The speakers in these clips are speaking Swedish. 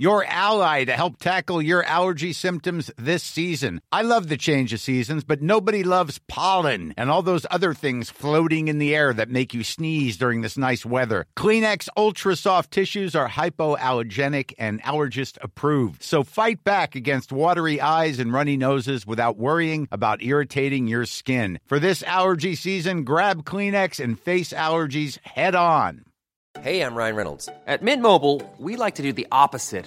your ally to help tackle your allergy symptoms this season. I love the change of seasons, but nobody loves pollen and all those other things floating in the air that make you sneeze during this nice weather. Kleenex Ultra Soft Tissues are hypoallergenic and allergist approved, so fight back against watery eyes and runny noses without worrying about irritating your skin. For this allergy season, grab Kleenex and face allergies head on. Hey, I'm Ryan Reynolds. At Mint Mobile, we like to do the opposite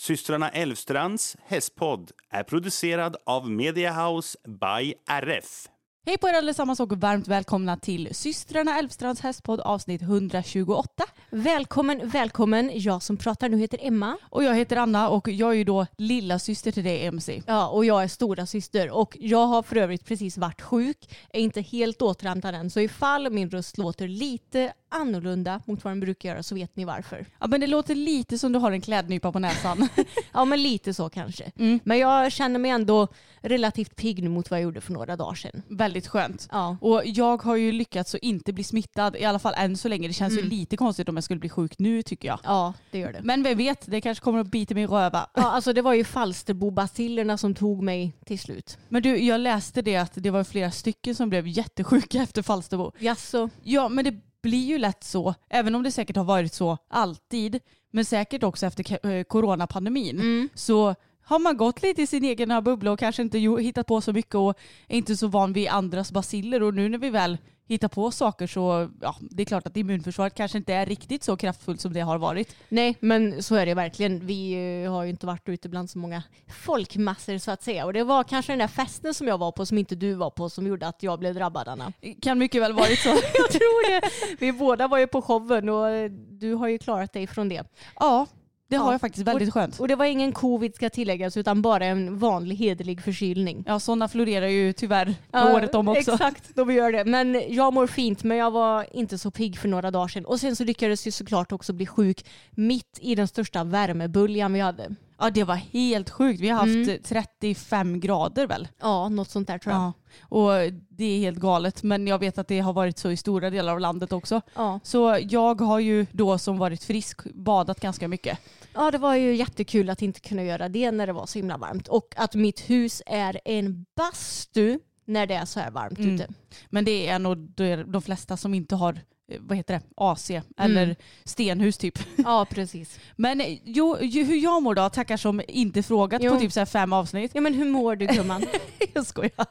Systrarna Elvstrands hästpodd är producerad av Mediahouse by RF. Hej på er allesammans och varmt välkomna till systrarna Elfstrands hästpodd avsnitt 128. Välkommen, välkommen. Jag som pratar nu heter Emma. Och jag heter Anna och jag är ju då lilla syster till dig MC. Ja, och jag är stora syster och jag har för övrigt precis varit sjuk. Är inte helt återhämtad än. Så ifall min röst låter lite annorlunda mot vad den brukar göra så vet ni varför. Ja men det låter lite som du har en klädnypa på näsan. ja men lite så kanske. Mm. Men jag känner mig ändå relativt pigg nu mot vad jag gjorde för några dagar sedan. Väldigt skönt. Ja. Och jag har ju lyckats att inte bli smittad, i alla fall än så länge. Det känns mm. ju lite konstigt om jag skulle bli sjuk nu tycker jag. Ja det gör det. Men vem vet, det kanske kommer att bita mig i röva. Ja alltså det var ju Falsterbobacillerna som tog mig till slut. Men du, jag läste det att det var flera stycken som blev jättesjuka efter Falsterbo. Jaså? Ja men det blir ju lätt så, även om det säkert har varit så alltid, men säkert också efter eh, coronapandemin, mm. så har man gått lite i sin egen bubbla och kanske inte hittat på så mycket och är inte så van vid andras basiller och nu när vi väl hitta på saker så ja, det är klart att immunförsvaret kanske inte är riktigt så kraftfullt som det har varit. Nej, men så är det verkligen. Vi eh, har ju inte varit ute bland så många folkmassor så att säga. Och det var kanske den där festen som jag var på som inte du var på som gjorde att jag blev drabbad Anna. Kan mycket väl varit så. jag tror det. Vi båda var ju på showen och du har ju klarat dig från det. Ja, det har jag faktiskt väldigt skönt. Och det var ingen covid ska tilläggas utan bara en vanlig hederlig förkylning. Ja sådana florerar ju tyvärr ja, året om också. Exakt, de gör det. Men jag mår fint men jag var inte så pigg för några dagar sedan. Och sen så lyckades jag såklart också bli sjuk mitt i den största värmeböljan vi hade. Ja det var helt sjukt. Vi har haft mm. 35 grader väl? Ja något sånt där tror jag. Ja. Och det är helt galet men jag vet att det har varit så i stora delar av landet också. Ja. Så jag har ju då som varit frisk badat ganska mycket. Ja det var ju jättekul att inte kunna göra det när det var så himla varmt. Och att mitt hus är en bastu när det är så här varmt mm. ute. Men det är nog de flesta som inte har vad heter det, AC eller mm. stenhus typ. Ja precis. Men eh, jo, hur jag mår då, tackar som inte frågat jo. på typ så fem avsnitt. Ja men hur mår du gumman? jag skojar.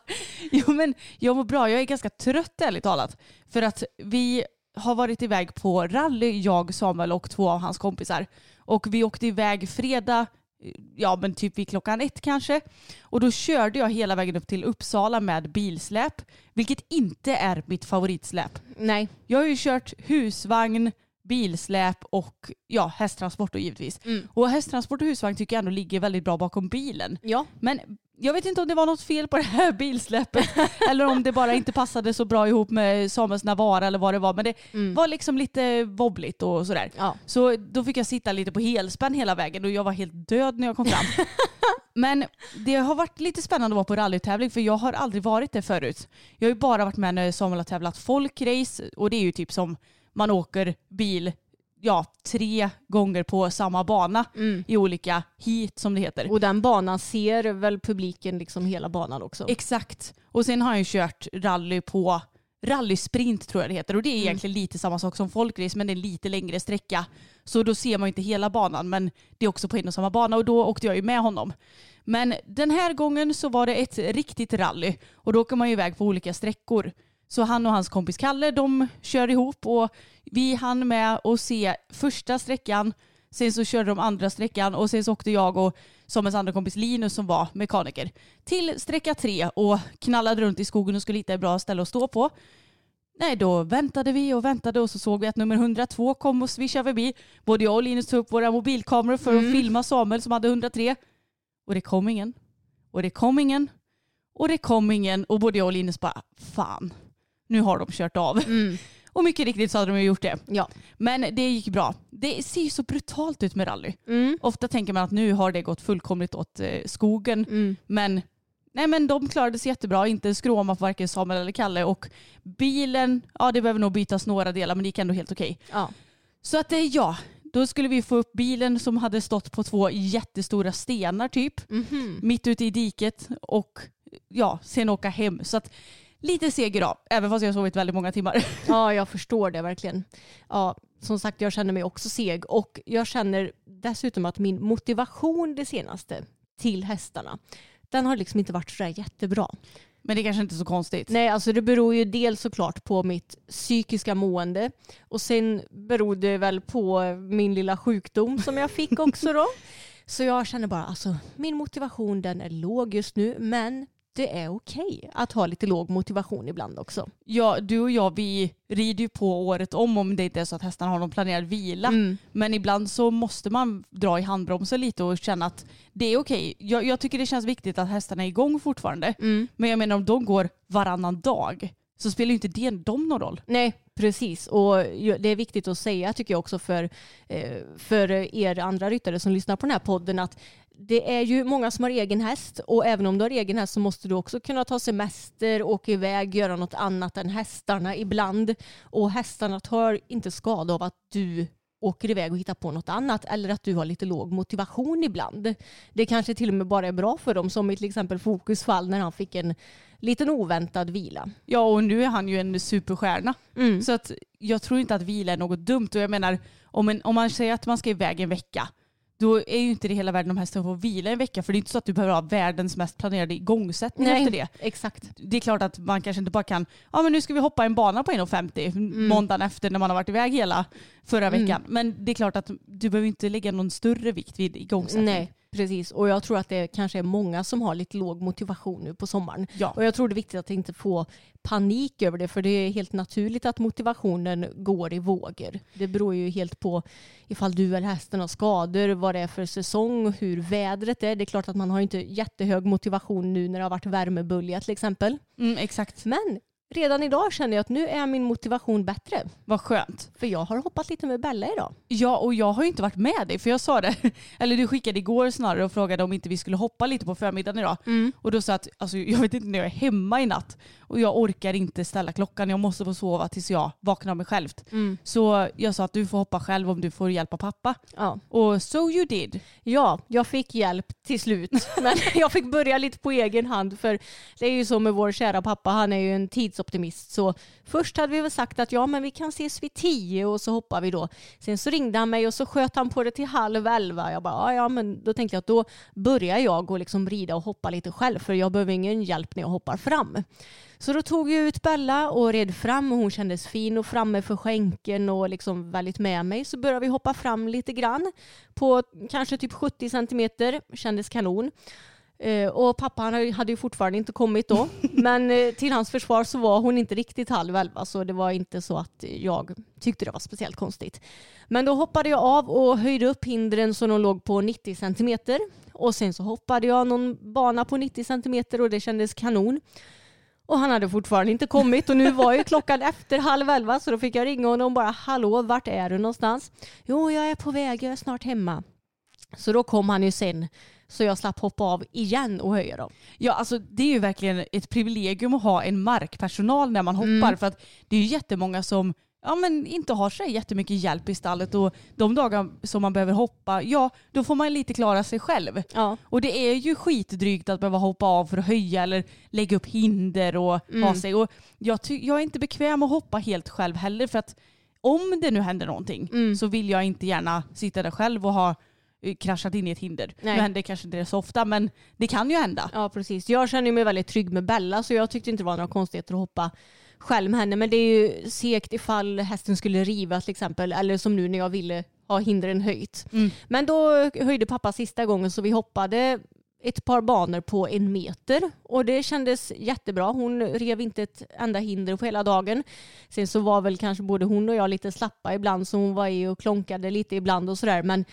Jo men jag mår bra, jag är ganska trött ärligt talat. För att vi har varit iväg på rally, jag, Samuel och två av hans kompisar. Och vi åkte iväg fredag ja men typ vid klockan ett kanske. Och då körde jag hela vägen upp till Uppsala med bilsläp, vilket inte är mitt favoritsläp. Nej. Jag har ju kört husvagn, bilsläp och ja, hästtransport då givetvis. Mm. Och hästtransport och husvagn tycker jag ändå ligger väldigt bra bakom bilen. Ja. Men jag vet inte om det var något fel på det här bilsläppet eller om det bara inte passade så bra ihop med Samuels Navara eller vad det var. Men det mm. var liksom lite wobbligt och sådär. Ja. Så då fick jag sitta lite på helspänn hela vägen och jag var helt död när jag kom fram. Men det har varit lite spännande att vara på rallytävling för jag har aldrig varit det förut. Jag har ju bara varit med när Samuel har tävlat folkrace och det är ju typ som man åker bil ja, tre gånger på samma bana mm. i olika heat som det heter. Och den banan ser väl publiken liksom hela banan också? Exakt. Och sen har jag kört rally på rallysprint tror jag det heter och det är mm. egentligen lite samma sak som folkrace men det är en lite längre sträcka. Så då ser man inte hela banan men det är också på en och samma bana och då åkte jag ju med honom. Men den här gången så var det ett riktigt rally och då åker man ju iväg på olika sträckor. Så han och hans kompis Kalle de kör ihop och vi hann med att se första sträckan, sen så körde de andra sträckan och sen så åkte jag och Samuels andra kompis Linus som var mekaniker till sträcka tre och knallade runt i skogen och skulle hitta ett bra ställe att stå på. Nej, då väntade vi och väntade och så såg vi att nummer 102 kom och svischade förbi. Både jag och Linus tog upp våra mobilkameror för att filma Samuel som hade 103. Och det kom ingen. Och det kom ingen. Och det kom ingen. Och både jag och Linus bara, fan, nu har de kört av. Och mycket riktigt så hade de ju gjort det. Ja. Men det gick bra. Det ser ju så brutalt ut med rally. Mm. Ofta tänker man att nu har det gått fullkomligt åt eh, skogen. Mm. Men, nej, men de klarade sig jättebra. Inte en skråma för varken Samuel eller Kalle. Och bilen, ja det behöver nog bytas några delar men det gick ändå helt okej. Ja. Så att eh, ja, då skulle vi få upp bilen som hade stått på två jättestora stenar typ. Mhm. Mitt ute i diket och ja, sen åka hem. Så att lite seg idag, även fast jag har sovit väldigt många timmar. Ja, jag förstår det verkligen. Ja, som sagt, jag känner mig också seg och jag känner dessutom att min motivation det senaste till hästarna, den har liksom inte varit sådär jättebra. Men det är kanske inte är så konstigt. Nej, alltså det beror ju dels såklart på mitt psykiska mående och sen beror det väl på min lilla sjukdom som jag fick också då. Så jag känner bara, alltså min motivation den är låg just nu, men det är okej att ha lite låg motivation ibland också. Ja, du och jag vi rider ju på året om om det inte är så att hästarna har någon planerad vila. Mm. Men ibland så måste man dra i handbromsen lite och känna att det är okej. Jag, jag tycker det känns viktigt att hästarna är igång fortfarande. Mm. Men jag menar om de går varannan dag så spelar ju inte det dem någon roll. Nej, precis. Och det är viktigt att säga tycker jag också för, eh, för er andra ryttare som lyssnar på den här podden att det är ju många som har egen häst och även om du har egen häst så måste du också kunna ta semester, åka iväg, göra något annat än hästarna ibland. Och hästarna tar inte skada av att du åker iväg och hittar på något annat eller att du har lite låg motivation ibland. Det kanske till och med bara är bra för dem som i till exempel Fokus fall när han fick en liten oväntad vila. Ja och nu är han ju en superstjärna. Mm. Så att jag tror inte att vila är något dumt. Och jag menar om, en, om man säger att man ska iväg en vecka då är ju inte det hela världen om hästen får vila en vecka. För det är inte så att du behöver ha världens mest planerade igångsättning efter det. exakt. Det är klart att man kanske inte bara kan, ja men nu ska vi hoppa en bana på 1,50 måndagen efter när man har varit iväg hela förra Mm. veckan. Men det är klart att du behöver inte lägga någon större vikt vid igångsättning. Nej, precis. Och jag tror att det kanske är många som har lite låg motivation nu på sommaren. Ja. Och jag tror det är viktigt att inte få panik över det för det är helt naturligt att motivationen går i vågor. Det beror ju helt på ifall du eller hästen har skador, vad det är för säsong hur vädret är. Det är klart att man har inte jättehög motivation nu när det har varit värmebölja till exempel. Mm, exakt. Men redan idag känner jag att nu är min motivation bättre. Vad skönt. För jag har hoppat lite med Bella idag. Ja, och jag har ju inte varit med dig för jag sa det, eller du skickade igår snarare och frågade om inte vi skulle hoppa lite på förmiddagen idag. Och då sa jag att alltså, jag vet inte när jag är hemma i natt och jag orkar inte ställa klockan, jag måste få sova tills jag vaknar av mig självt. Så jag sa att du får hoppa själv om du får hjälp av pappa. Ja. Och so you did. Ja, jag fick hjälp till slut. Men jag fick börja lite på egen hand. För det är ju så med vår kära pappa, han är ju en tidsoptimist. Så först hade vi väl sagt att ja, men vi kan ses vid tio och så hoppar vi då. Sen så ringde han mig och så sköt han på det till halv elva. Jag bara, ja men då tänkte jag att då börjar jag och liksom rida och hoppa lite själv. För jag behöver ingen hjälp när jag hoppar fram. Så då tog jag ut Bella och red fram och hon kändes fin och framme för skänken och liksom väldigt med mig. Så började vi hoppa fram lite grann på kanske typ 70 centimeter. Kändes kanon. Eh, och pappa han hade ju fortfarande inte kommit då. Men eh, till hans försvar så var hon inte riktigt halv elva så det var inte så att jag tyckte det var speciellt konstigt. Men då hoppade jag av och höjde upp hindren så de låg på 90 centimeter. Och sen så hoppade jag någon bana på 90 centimeter och det kändes kanon. Och han hade fortfarande inte kommit och nu var ju klockan efter halv elva så då fick jag ringa honom och bara hallå vart är du någonstans? Jo jag är på väg, jag är snart hemma. Så då kom han ju sen så jag slapp hoppa av igen och höja dem. Ja, alltså det är ju verkligen ett privilegium att ha en markpersonal när man hoppar. För att det är ju jättemånga som ja, men inte har så jättemycket hjälp i stallet och de dagar som man behöver hoppa, ja då får man lite klara sig själv. Ja. Och det är ju skitdrygt att behöva hoppa av för att höja eller lägga upp hinder och ha sig. Och jag, jag är inte bekväm att hoppa helt själv heller för att om det nu händer någonting så vill jag inte gärna sitta där själv och ha eh, kraschat in i ett hinder. Nej. Nu händer kanske inte det så ofta men det kan ju hända. Ja precis. Jag känner mig väldigt trygg med Bella så jag tyckte inte det var några konstigheter att hoppa själv med henne. Men det är ju segt ifall hästen skulle riva till exempel. Eller som nu när jag ville ha hindren höjt. Men då höjde pappa sista gången så vi hoppade ett par banor på en meter och det kändes jättebra. Hon rev inte ett enda hinder på hela dagen. Sen så var väl kanske både hon och jag lite slappa ibland så hon var i och klonkade lite ibland och sådär men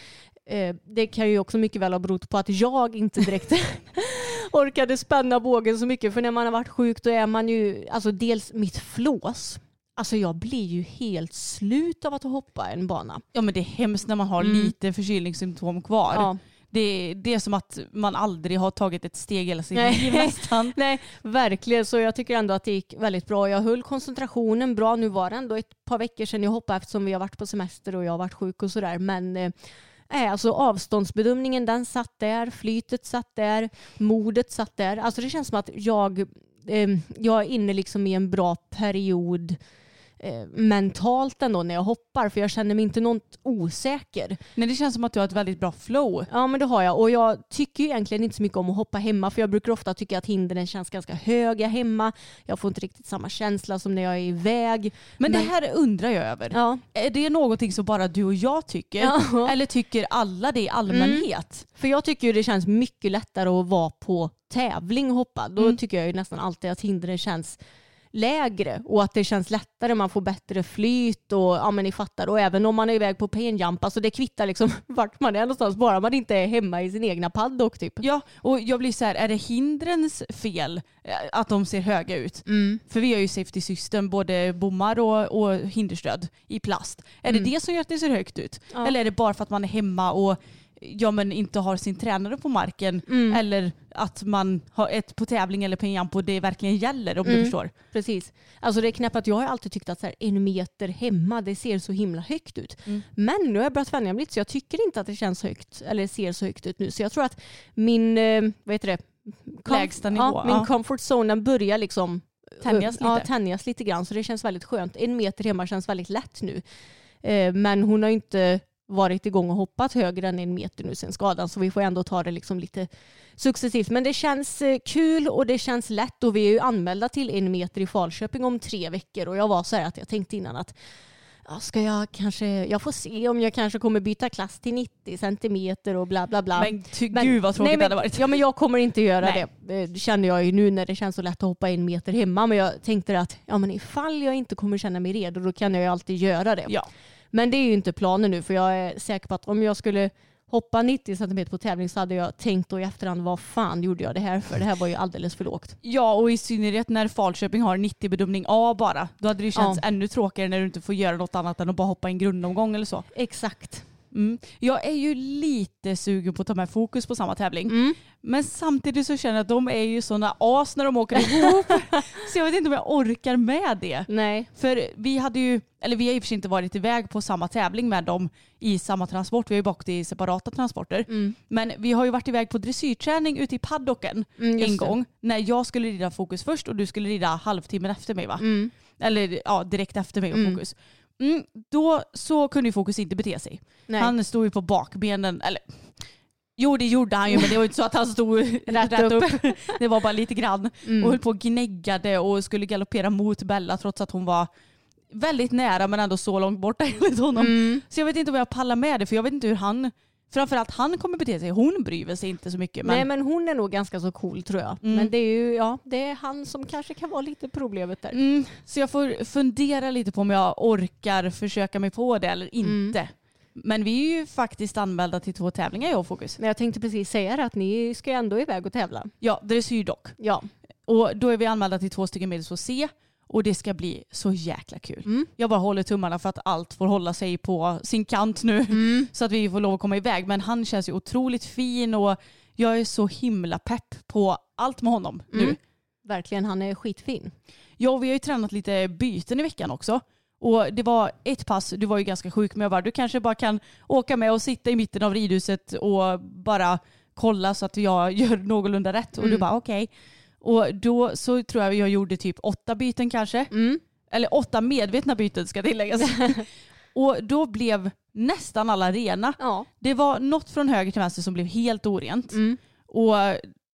eh, det kan ju också mycket väl ha berott på att jag inte direkt orkade spänna bågen så mycket för när man har varit sjuk då är man ju, alltså dels mitt flås Alltså jag blir ju helt slut av att hoppa en bana. Ja men det är hemskt när man har Mm. lite förkylningssymptom kvar. Ja. Det, det är som att man aldrig har tagit ett steg hela sitt Nej. liv nästan. Nej, verkligen. Så jag tycker ändå att det gick väldigt bra. Jag höll koncentrationen bra. Nu var det ändå ett par veckor sedan jag hoppade eftersom vi har varit på semester och jag har varit sjuk och sådär. Men eh, Nej, alltså avståndsbedömningen den satt där, flytet satt där, modet satt där. Alltså det känns som att jag, eh, jag är inne liksom i en bra period eh, mentalt ändå när jag hoppar för jag känner mig inte något osäker. Nej, det känns som att du har ett väldigt bra flow. Ja men det har jag och jag tycker egentligen inte så mycket om att hoppa hemma för jag brukar ofta tycka att hindren känns ganska höga hemma. Jag får inte riktigt samma känsla som när jag är iväg. Men, Men- det här undrar jag över. Ja, Är det någonting som bara du och jag tycker? Ja. Eller tycker alla det i allmänhet? för jag tycker det känns mycket lättare att vara på tävling och hoppa. Då Mm. tycker jag ju nästan alltid att hindren känns lägre och att det känns lättare, man får bättre flyt och ja men ni fattar. Och även om man är iväg på penjump, alltså det kvittar liksom vart man är någonstans, bara man inte är hemma i sin egna paddock typ. Ja, och jag blir så här, är det hindrens fel eh, att de ser höga ut? För vi har ju safety system, både bommar och, och hinderstöd i plast. Är det det som gör att det ser högt ut? Ja. Eller är det bara för att man är hemma och ja, men inte har sin tränare på marken? Eller att man har ett på tävling eller på en jump och det verkligen gäller om du förstår. Precis. Alltså det är knappt att jag har alltid tyckt att så här, en meter hemma det ser så himla högt ut. Mm. Men nu har jag börjat vänja mig lite så jag tycker inte att det känns högt eller ser så högt ut nu. Så jag tror att min, eh, vad heter det? Lägsta nivå, Ja, min ja. comfort zone den börjar liksom Tänjas Ja, lite. tänjas lite grann. Så det känns väldigt skönt. En meter hemma känns väldigt lätt nu. Eh, men hon har inte varit igång och hoppat högre än en meter nu sen skadan så vi får ändå ta det liksom lite successivt. Men det känns eh, kul och det känns lätt och vi är ju anmälda till en meter i Falköping om tre veckor och jag var så här att jag tänkte innan att ska jag kanske, jag får se om jag kanske kommer byta klass till 90 centimeter och bla bla bla. Men ty, Men- gud vad tråkigt nej, det men, hade varit. Ja men jag kommer inte göra Nej. det. Det känner jag ju nu när det känns så lätt att hoppa en meter hemma. Men jag tänkte att ja, men ifall jag inte kommer känna mig redo då kan jag ju alltid göra det. Ja. Men det är ju inte planen nu för jag är säker på att om jag skulle hoppa 90 cm på tävling så hade jag tänkt då i efterhand vad fan gjorde jag det här för? Det här var ju alldeles för lågt. Ja och i synnerhet när Falköping har 90 bedömning A bara. Då hade det ju känts Ja. ännu tråkigare när du inte får göra något annat än att bara hoppa en grundomgång eller så. Exakt. Mm. Jag är ju lite sugen på att ta med fokus på samma tävling. Mm. Men samtidigt så känner jag att de är ju sådana as när de åker ihop. så jag vet inte om jag orkar med det. Nej. För vi hade ju, eller vi har i och för sig inte varit iväg på samma tävling med dem i samma transport. Vi har ju bara åkt i separata transporter. Mm. Men vi har ju varit iväg på dressyrträning ute i paddocken Mm, en det. gång. När jag skulle rida fokus först och du skulle rida halvtimmen efter mig va? Mm. Eller ja, direkt efter mig och Mm. fokus. Mm, då så kunde ju fokus inte bete sig. Nej. Han stod ju på bakbenen, eller Jo det gjorde han ju men det var ju inte så att han stod rätt, upp. Det var bara lite grann. Mm. Och höll på och gnäggade och skulle galoppera mot Bella trots att hon var väldigt nära men ändå så långt borta enligt honom. Mm. Så jag vet inte om jag pallar med det för jag vet inte hur han, framförallt han kommer bete sig. Hon bryr sig inte så mycket. Men, Nej men hon är nog ganska så cool tror jag. Mm. Men det är ju ja, det är han som kanske kan vara lite problemet där. mm, så jag får fundera lite på om jag orkar försöka mig på det eller Mm. inte. Men vi är ju faktiskt anmälda till två tävlingar jag och Fokus. Men jag tänkte precis säga det att ni ska ju ändå iväg och tävla. Ja, dressyr dock. Ja. Och då är vi anmälda till två stycken medels C och det ska bli så jäkla kul. Mm. Jag bara håller tummarna för att allt får hålla sig på sin kant nu Mm. så att vi får lov att komma iväg. Men han känns ju otroligt fin och jag är så himla pepp på allt med honom nu. Mm. Verkligen, han är skitfin. Ja, och vi har ju tränat lite byten i veckan också. Och det var ett pass, du var ju ganska sjuk men jag bara, du kanske bara kan åka med och sitta i mitten av ridhuset och bara kolla så att jag gör någorlunda rätt. Och du Mm. bara okej. Och då så tror jag jag gjorde typ åtta byten kanske. Mm. Eller åtta medvetna byten ska tilläggas. och då blev nästan alla rena. Ja. Det var något från höger till vänster som blev helt orent. Mm. Och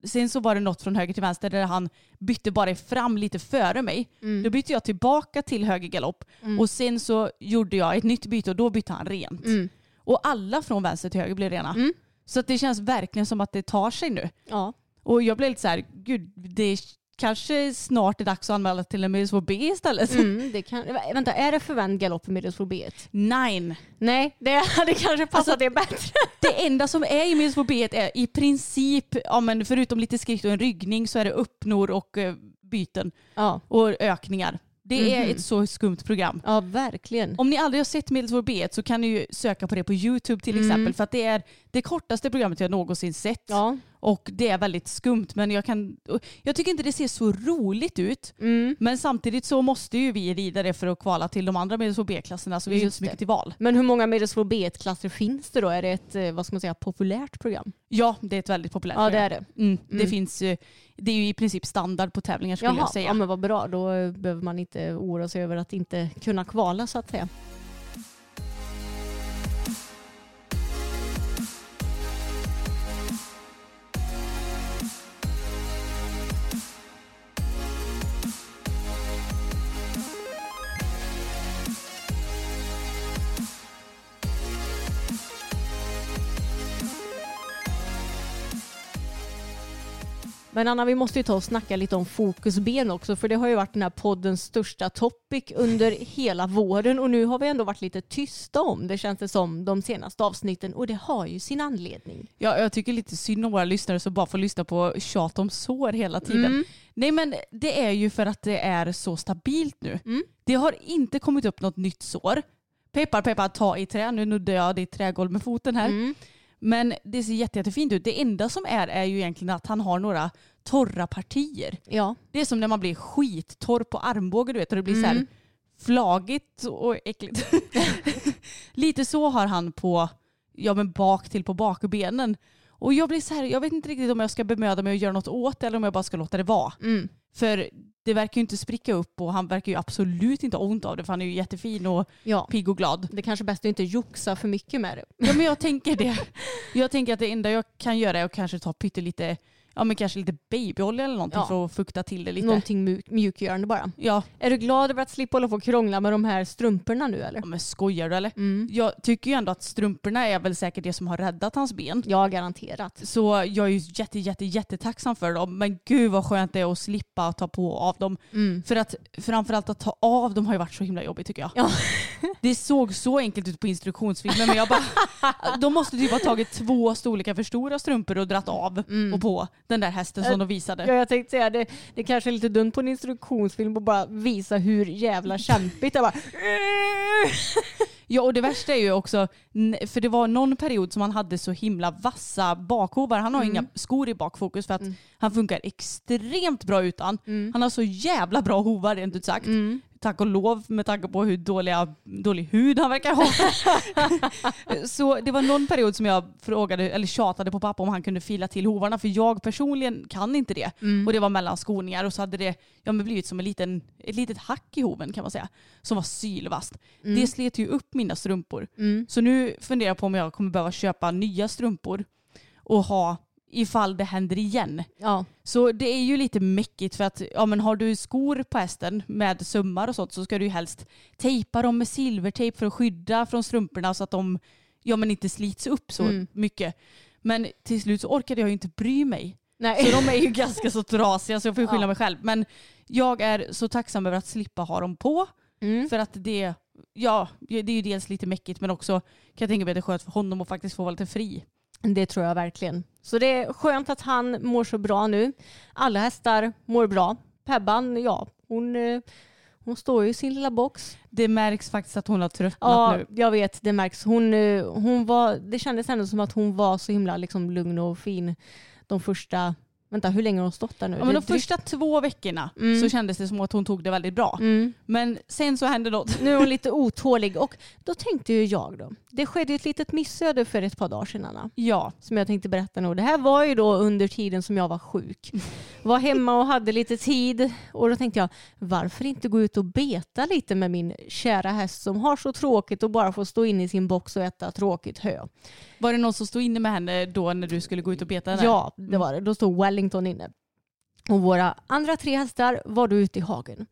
sen så var det något från höger till vänster där han bytte bara fram lite före mig. Mm. Då bytte jag tillbaka till höger galopp Mm. och sen så gjorde jag ett nytt byte och då bytte han rent. Mm. Och alla från vänster till höger blev rena. Mm. Så det känns verkligen som att det tar sig nu. Ja. Och jag blev lite så här, gud det kanske snart är dags att anmäla till en Middlesbrough B istället. Mm, det kan, vänta, är det förvänd galopp i Middlesbrough B1? Nej. Nej, det hade kanske passat Alltså- det bättre. Det enda som är i Middlesbrough B är i princip, ja, men förutom lite skritt och en ryggning så är det öppnor och eh, byten Ja, och ökningar. Det är Mhm. ett så skumt program. ja verkligen. Om ni aldrig har sett Middlesbrough B1 så kan ni ju söka på det på YouTube till Mm. exempel för att det är det kortaste programmet jag någonsin sett. Ja. Och det är väldigt skumt men jag kan jag tycker inte det ser så roligt ut. Mm. Men samtidigt så måste ju vi rida det för att kvala till de andra Middlesbrough B-klasserna så vi har ju inte så mycket det. till val. Men hur många Middlesbrough B1-klasser finns det då? Är det ett, eh, vad ska man säga, populärt program? Ja, det är ett väldigt populärt Ja, det program. är det. Mm, det Mm. finns ju, det är ju i princip standard på tävlingar skulle Jaha, jag säga. ja men vad bra. Då eh, behöver man inte oroa sig över att inte kunna kvala så att säga. Men Anna, vi måste ju ta och snacka lite om fokusben också, för det har ju varit den här poddens största topic under hela våren och nu har vi ändå varit lite tysta om det känns det som de senaste avsnitten och det har ju sin anledning. Ja, jag tycker lite synd om våra lyssnare som bara får lyssna på tjat om sår hela tiden. Mm. Nej men det är ju för att det är så stabilt nu. Mm. Det har inte kommit upp något nytt sår. Peppar peppar ta i trä, nu nuddade jag ditt trägolv med foten här. Mm. Men det ser jätte, jättefint ut. Det enda som är är ju egentligen att han har några torra partier. Ja. Det är som när man blir skittorr på armbågen du vet och det blir så här Mm. flagigt och äckligt. Lite så har han på, ja men bak till på bakbenen. Och jag blir så här, jag vet inte riktigt om jag ska bemöda mig att göra något åt det eller om jag bara ska låta det vara. Mm. För det verkar ju inte spricka upp och han verkar ju absolut inte ha ont av det för han är ju jättefin och ja. pigg och glad. Det kanske är bäst att inte joxa för mycket med det. Ja men jag tänker det. Jag tänker att det enda jag kan göra är att kanske ta pyttelite, ja men kanske lite babyolja eller någonting Ja. för att fukta till det lite. Någonting mjuk- mjukgörande bara. Ja, Är du glad över att slippa hålla på och krångla med de här strumporna nu eller? ja, men skojar du eller? Mm. Jag tycker ju ändå att strumporna är väl säkert det som har räddat hans ben. Ja, garanterat. Så jag är ju jätte, jätte, jättetacksam för dem. Men gud vad skönt det är att slippa ta på av dem. Mm. För att framförallt att ta av dem har ju varit så himla jobbigt tycker jag. Ja. Det såg så enkelt ut på instruktionsfilmen men jag bara, de måste typ ha tagit två storlekar för stora strumpor och dratt av och på den där hästen som de visade. Ja, jag tänkte säga det, det kanske är lite dumt på en instruktionsfilm att bara visa hur jävla kämpigt det var. Ja och det värsta är ju också, för det var någon period som han hade så himla vassa bakhovar. Han har inga skor i bakfokus för att han funkar extremt bra utan. Han har så jävla bra hovar rent ut sagt. Tack och lov med tanke på hur dåliga, dålig hud han verkar ha. så det var någon period som jag frågade, eller tjatade på pappa om han kunde fila till hovarna för jag personligen kan inte det. Och det var mellan skoningar och så hade det ja, men blivit som en liten, ett litet hack i hoven kan man säga. Som var sylvast. Det slet ju upp mina strumpor. Så nu funderar jag på om jag kommer behöva köpa nya strumpor och ha ifall det händer igen. Ja. Så det är ju lite mäckigt för att ja, men har du skor på hästen med sömmar och sånt så ska du ju helst tejpa dem med silvertejp för att skydda från strumporna så att de ja, men inte slits upp så Mm. mycket. Men till slut så orkade jag ju inte bry mig. Nej. Så de är ju ganska så trasiga så jag får skylla Ja. mig själv. Men jag är så tacksam över att slippa ha dem på. Mm. För att det, ja, det är ju dels lite mäckigt men också kan jag tänka mig att det är skönt för honom att faktiskt få vara lite fri. Det tror jag verkligen. Så det är skönt att han mår så bra nu. Alla hästar mår bra. Pebban, ja, hon, eh, hon står ju i sin lilla box. Det märks faktiskt att hon har tröttnat Ja, nu. jag vet, det märks. Hon, eh, hon var, det kändes ändå som att hon var så himla liksom, lugn och fin de första, vänta hur länge har hon stått där nu? Ja, men de drygt- första två veckorna Mm. så kändes det som att hon tog det väldigt bra. Mm. Men sen så hände något. Nu är hon lite otålig och då tänkte ju jag då, det skedde ett litet missöde för ett par dagar sedan Anna, Ja, som jag tänkte berätta nu. Det här var ju då under tiden som jag var sjuk. Var hemma och hade lite tid och då tänkte jag varför inte gå ut och beta lite med min kära häst som har så tråkigt och bara får stå inne i sin box och äta tråkigt hö. var det någon som stod inne med henne då när du skulle gå ut och beta där? Ja, det var det. Då stod Wellington inne. Och våra andra tre hästar var då ute i hagen.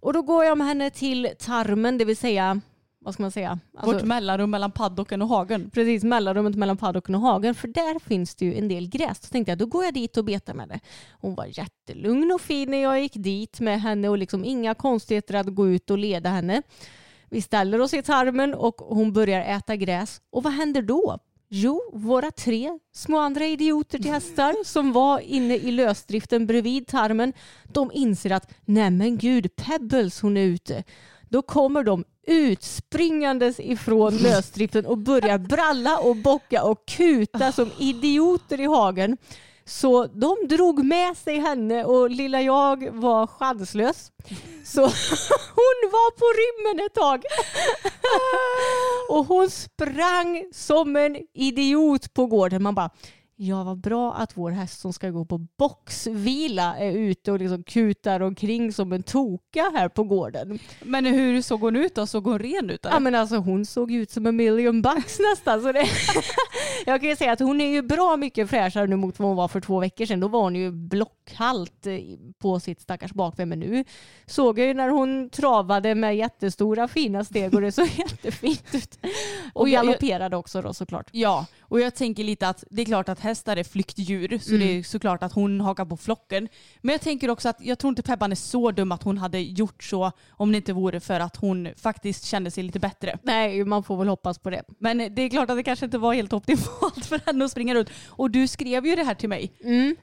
Och då går jag med henne till tarmen, det vill säga vad ska man säga? Alltså, Vårt mellanrum mellan paddocken och hagen. precis mellanrummet mellan paddocken och hagen för där finns det ju en del gräs. Så tänkte jag då går jag dit och betar med det. Hon var jättelugn och fin när jag gick dit med henne och liksom inga konstigheter att gå ut och leda henne. Vi ställer oss i tarmen och hon börjar äta gräs. Och vad händer då? Jo, våra tre små andra idioter till hästar som var inne i lösdriften bredvid tarmen, de inser att nej men gud, Pebbles hon är ute. Då kommer de utspringandes ifrån lösdriften och börjar bralla och bocka och kuta som idioter i hagen. Så de drog med sig henne och lilla jag var chanslös. Så hon var på rymmen ett tag. Och hon sprang som en idiot på gården. Man bara, ja vad bra att vår häst som ska gå på boxvila är ute och liksom kutar omkring som en toka här på gården. Men hur såg hon ut då? Såg hon ren ut? eller? Ja men alltså hon såg ut som en million bucks nästan. Så det jag kan ju säga att hon är ju bra mycket fräschare nu mot vad hon var för två veckor sedan. Då var hon ju blockhalt eh, på sitt stackars bakben. Men nu såg jag ju när hon travade med jättestora fina steg och det såg jättefint ut. Och galopperade också då såklart. Ja, och jag tänker lite att det är klart att hästar är flyktdjur så det är såklart att hon hakar på flocken. Men jag tänker också att jag tror inte Pebban är så dum att hon hade gjort så om det inte vore för att hon faktiskt kände sig lite bättre. Nej, man får väl hoppas på det. Men det är klart att det kanske inte var helt optimalt för henne att springa runt. Och du skrev ju det här till mig.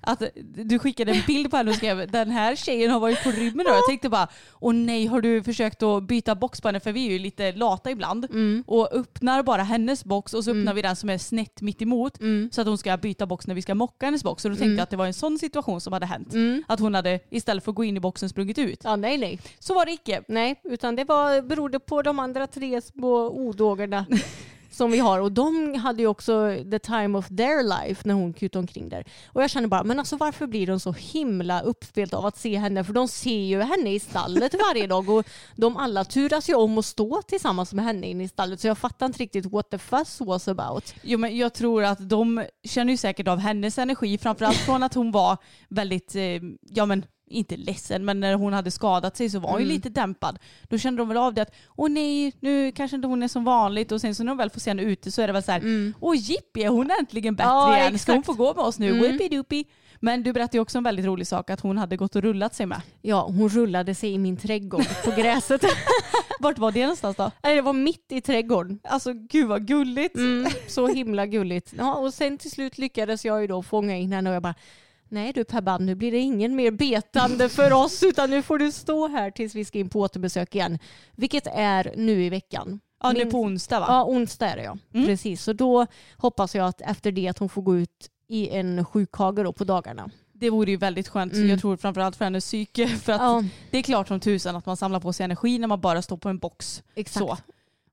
Att du skickade en bild på henne och skrev den här tjejen har varit på rymmen och jag tänkte bara åh nej har du försökt att byta box på henne för vi är ju lite lata ibland och öppnar bara hennes box och så öppnar vi den som är snett mitt emot så att hon ska byta box när vi ska mocka hennes box. Och då tänkte jag att det var en sån situation som hade hänt. Att hon hade istället för att gå in i boxen sprungit ut. Ja, nej, nej. Så var det icke. Nej, utan det var, berodde på de andra tre små odågorna som vi har. Och de hade ju också the time of their life när hon kutade omkring där. Och jag känner bara, men alltså varför blir de så himla uppspelt av att se henne? För de ser ju henne i stallet varje dag och de alla turas ju om att stå tillsammans med henne inne i stallet. Så jag fattar inte riktigt what the fuss was about. Jo, men jag tror att de känner ju säkert av hennes energi, framförallt från att hon var väldigt, eh, ja men inte ledsen, men när hon hade skadat sig så var hon ju lite dämpad. Då kände de väl av det att åh nej, nu kanske inte hon är som vanligt och sen så när de väl får se henne ute så är det väl så här, åh jippi, är hon äntligen bättre Ja, igen? Ska hon få gå med oss nu? Whippy-doopy. Men du berättade också en väldigt rolig sak, att hon hade gått och rullat sig med. Ja, hon rullade sig i min trädgård på gräset. Vart var det någonstans då? Nej, det var mitt i trädgården. Alltså gud vad gulligt. Mm, så himla gulligt. Ja, och sen till slut lyckades jag ju då fånga in henne och jag bara Nej du Pebban, nu blir det ingen mer betande för oss utan nu får du stå här tills vi ska in på återbesök igen. Vilket är nu i veckan. Ja, nu på onsdag va? Ja, onsdag är det ja. Mm. Precis, så då hoppas jag att efter det att hon får gå ut i en sjukhage då på dagarna. Det vore ju väldigt skönt, Mm. jag tror framförallt för hennes psyke. För att Ja, det är klart som tusan att man samlar på sig energi när man bara står på en box. exakt. Så.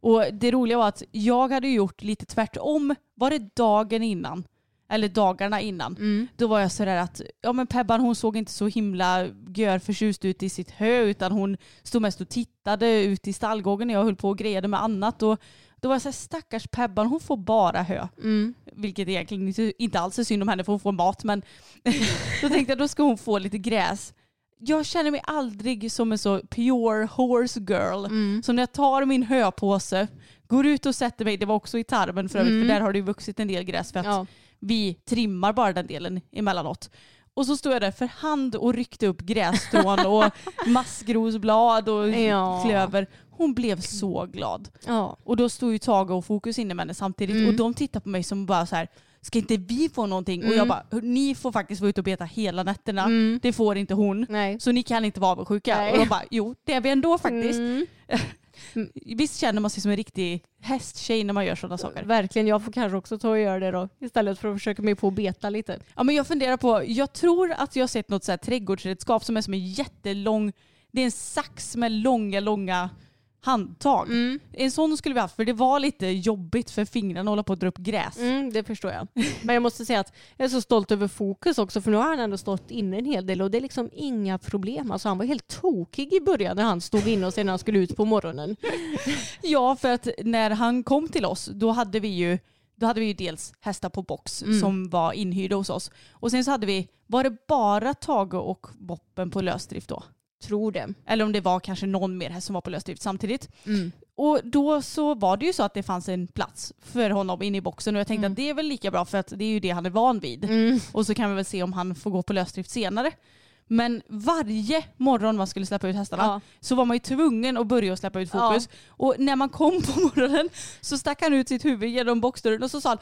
Och det roliga var att jag hade gjort lite tvärtom. Var det dagen innan? Eller dagarna innan. Mm. Då var jag sådär att ja, men Pebban hon såg inte så himla gör förtjust ut i sitt hö utan hon stod mest och tittade ut i stallgården när jag höll på och grejade med annat. Och då var jag såhär stackars Pebban hon får bara hö. Mm. Vilket egentligen inte, inte alls är synd om henne för hon får mat men då tänkte jag då ska hon få lite gräs. Jag känner mig aldrig som en så pure horse girl. Mm. Så när jag tar min höpåse, går ut och sätter mig, det var också i tarmen för övrigt, Mm. för där har det ju vuxit en del gräs för att Ja. Vi trimmar bara den delen emellanåt. Och så stod jag där för hand och ryckte upp grässtrån och maskrosblad och Ja. klöver. Hon blev så glad. Ja. Och då stod ju Tage och Fokus inne med henne samtidigt Mm. och de tittade på mig som bara så här ska inte vi få någonting? Och jag bara, ni får faktiskt vara ute och beta hela nätterna. Mm. Det får inte hon. Nej. Så ni kan inte vara avundsjuka. Nej. Och de bara, jo det är vi ändå faktiskt. Mm. Visst känner man sig som en riktig hästtjej när man gör sådana saker? Verkligen, jag får kanske också ta och göra det då. Istället för att försöka mig på att beta lite. Ja, men jag funderar på, jag tror att jag har sett något så här trädgårdsredskap som är som en jättelång, det är en sax med långa, långa handtag. En sån skulle vi haft för det var lite jobbigt för fingrarna att hålla på att dra upp gräs. Mm, det förstår jag. Men jag måste säga att jag är så stolt över Fokus också för nu har han ändå stått inne en hel del och det är liksom inga problem. Alltså han var helt tokig i början när han stod inne och sen när han skulle ut på morgonen. Ja, för att när han kom till oss då hade vi ju då hade vi ju dels hästar på box Mm. som var inhyrda hos oss. Och sen så hade vi, var det bara Tage och Boppen på lösdrift då? Tror det. Eller om det var kanske någon mer häst som var på lösdrift samtidigt. Mm. Och då så var det ju så att det fanns en plats för honom inne i boxen och jag tänkte Mm. att det är väl lika bra för att det är ju det han är van vid. Och så kan vi väl se om han får gå på lösdrift senare. Men varje morgon man skulle släppa ut hästarna Ja. så var man ju tvungen att börja släppa ut fokus. Och när man kom på morgonen så stack han ut sitt huvud genom boxdörren och så sa han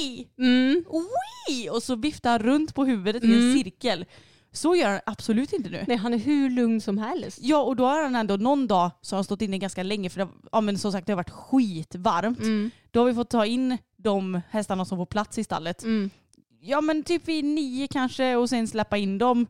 Wii! Mm. Wii! Och så viftade han runt på huvudet i en cirkel. Så gör han absolut inte nu. Nej, han är hur lugn som helst. Ja och då har han ändå någon dag så har han stått inne ganska länge för det, ja, men som sagt det har varit skitvarmt. Mm. Då har vi fått ta in de hästarna som får plats i stallet. Mm. Ja men typ vid nio kanske och sen släppa in dem.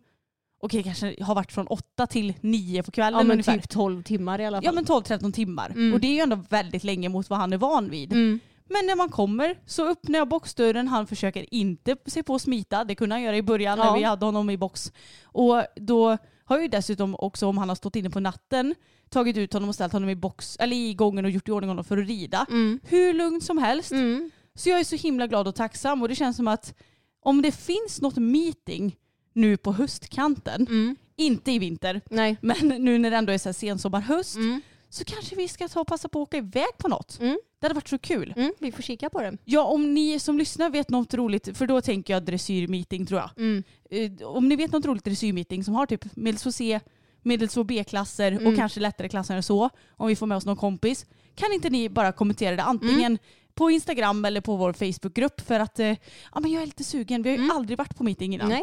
Okej kanske har varit från åtta till nio på kvällen Ja men ungefär. typ 12 timmar i alla fall. Ja men 12-13 timmar. Mm. Och det är ju ändå väldigt länge mot vad han är van vid. Mm. Men när man kommer så öppnar jag boxdörren, han försöker inte se på att smita. Det kunde han göra i början Ja. när vi hade honom i box. Och då har jag ju dessutom också om han har stått inne på natten tagit ut honom och ställt honom i box, eller i gången och gjort i ordning honom för att rida. Mm. Hur lugnt som helst. Mm. Så jag är så himla glad och tacksam och det känns som att om det finns något meeting nu på höstkanten, Mm. inte i vinter, Nej. men nu när det ändå är så här sensommar, höst, Mm. Så kanske vi ska ta och passa på att åka iväg på något. Mm. Det hade varit så kul. Mm. Vi får kika på det. Ja, om ni som lyssnar vet något roligt, för då tänker jag dressyrmeeting tror jag. Mm. Eh, Om ni vet något roligt dressyrmeeting som har typ medelsvår C, medelsvår B-klasser och Mm. kanske lättare klasser än så, om vi får med oss någon kompis, kan inte ni bara kommentera det antingen Mm. på Instagram eller på vår Facebookgrupp för att eh, ja, men jag är lite sugen. Vi har ju aldrig varit på meeting innan. Nej.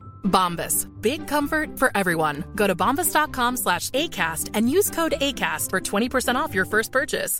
Bombas. Big comfort for everyone. Go to bombas.com slash ACAST and use code ACAST for 20% off your first purchase.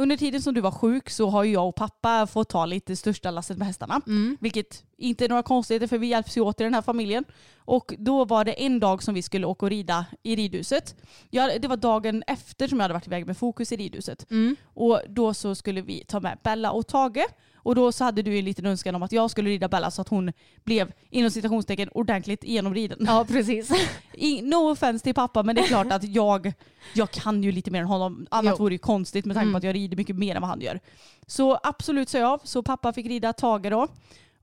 Under tiden som du var sjuk så har jag och pappa fått ta lite största lasset med hästarna. Vilket inte några konstigheter för vi hjälps ju åt i den här familjen. Och då var det en dag som vi skulle åka och rida i ridhuset. Ja, det var dagen efter som jag hade varit iväg med fokus i ridhuset. Och då så skulle vi ta med Bella och Tage. Och då så hade du en liten önskan om att jag skulle rida Bella så att hon blev inom citationstecken ordentligt genomriden. Ja precis. No offense till pappa men det är klart att jag, jag kan ju lite mer än honom. Annat Jo. vore ju konstigt med tanke på att jag rider mycket mer än vad han gör. Så absolut sa jag. Så pappa fick rida Tage då.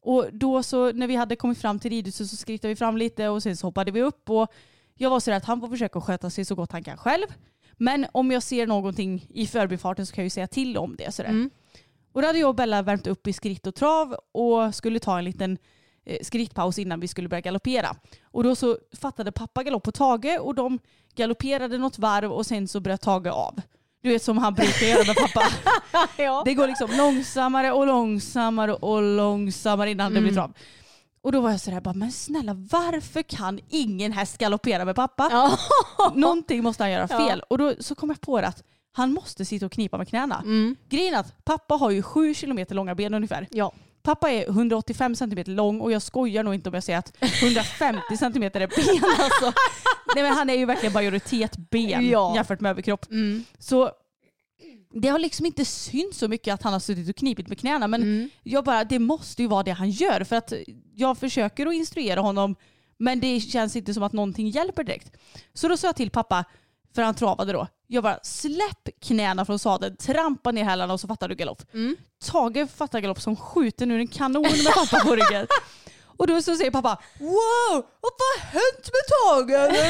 Och då så när vi hade kommit fram till ridhuset så skrittade vi fram lite och sen så hoppade vi upp. Och jag var sådär att han får försöka sköta sig så gott han kan själv. Men om jag ser någonting i förbifarten så kan jag ju säga till om det. Sådär. Och då hade jag och Bella värmt upp i skritt och trav och skulle ta en liten eh, skrittpaus innan vi skulle börja galoppera. Och då så fattade pappa galopp på Tage och de galopperade något varv och sen så bröt Tage av. Du vet som han brukar göra med pappa. ja. Det går liksom långsammare och långsammare och långsammare innan det blir trav. Och då var jag sådär, bara, men snälla varför kan ingen häst galoppera med pappa? Ja. Någonting måste han göra Ja. fel. Och då så kom jag på det att han måste sitta och knipa med knäna. Mm. Grejen är att pappa har ju sju kilometer långa ben ungefär. Ja. Pappa är 185 centimeter lång och jag skojar nog inte om jag säger att 150 centimeter är ben. Alltså. Nej, men han är ju verkligen majoritet ben Ja. jämfört med överkropp. Så det har liksom inte synts så mycket att han har suttit och knipit med knäna men jag bara, det måste ju vara det han gör för att jag försöker att instruera honom men det känns inte som att någonting hjälper direkt. Så då sa jag till pappa, för han travade då, jag bara släpp knäna från sadeln, trampa ner hälarna och så fattar du galopp. Tage fattar galopp som skjuter nu en kanon med pappa på ryggen. Och då så säger pappa Wow, vad har hänt med Tage?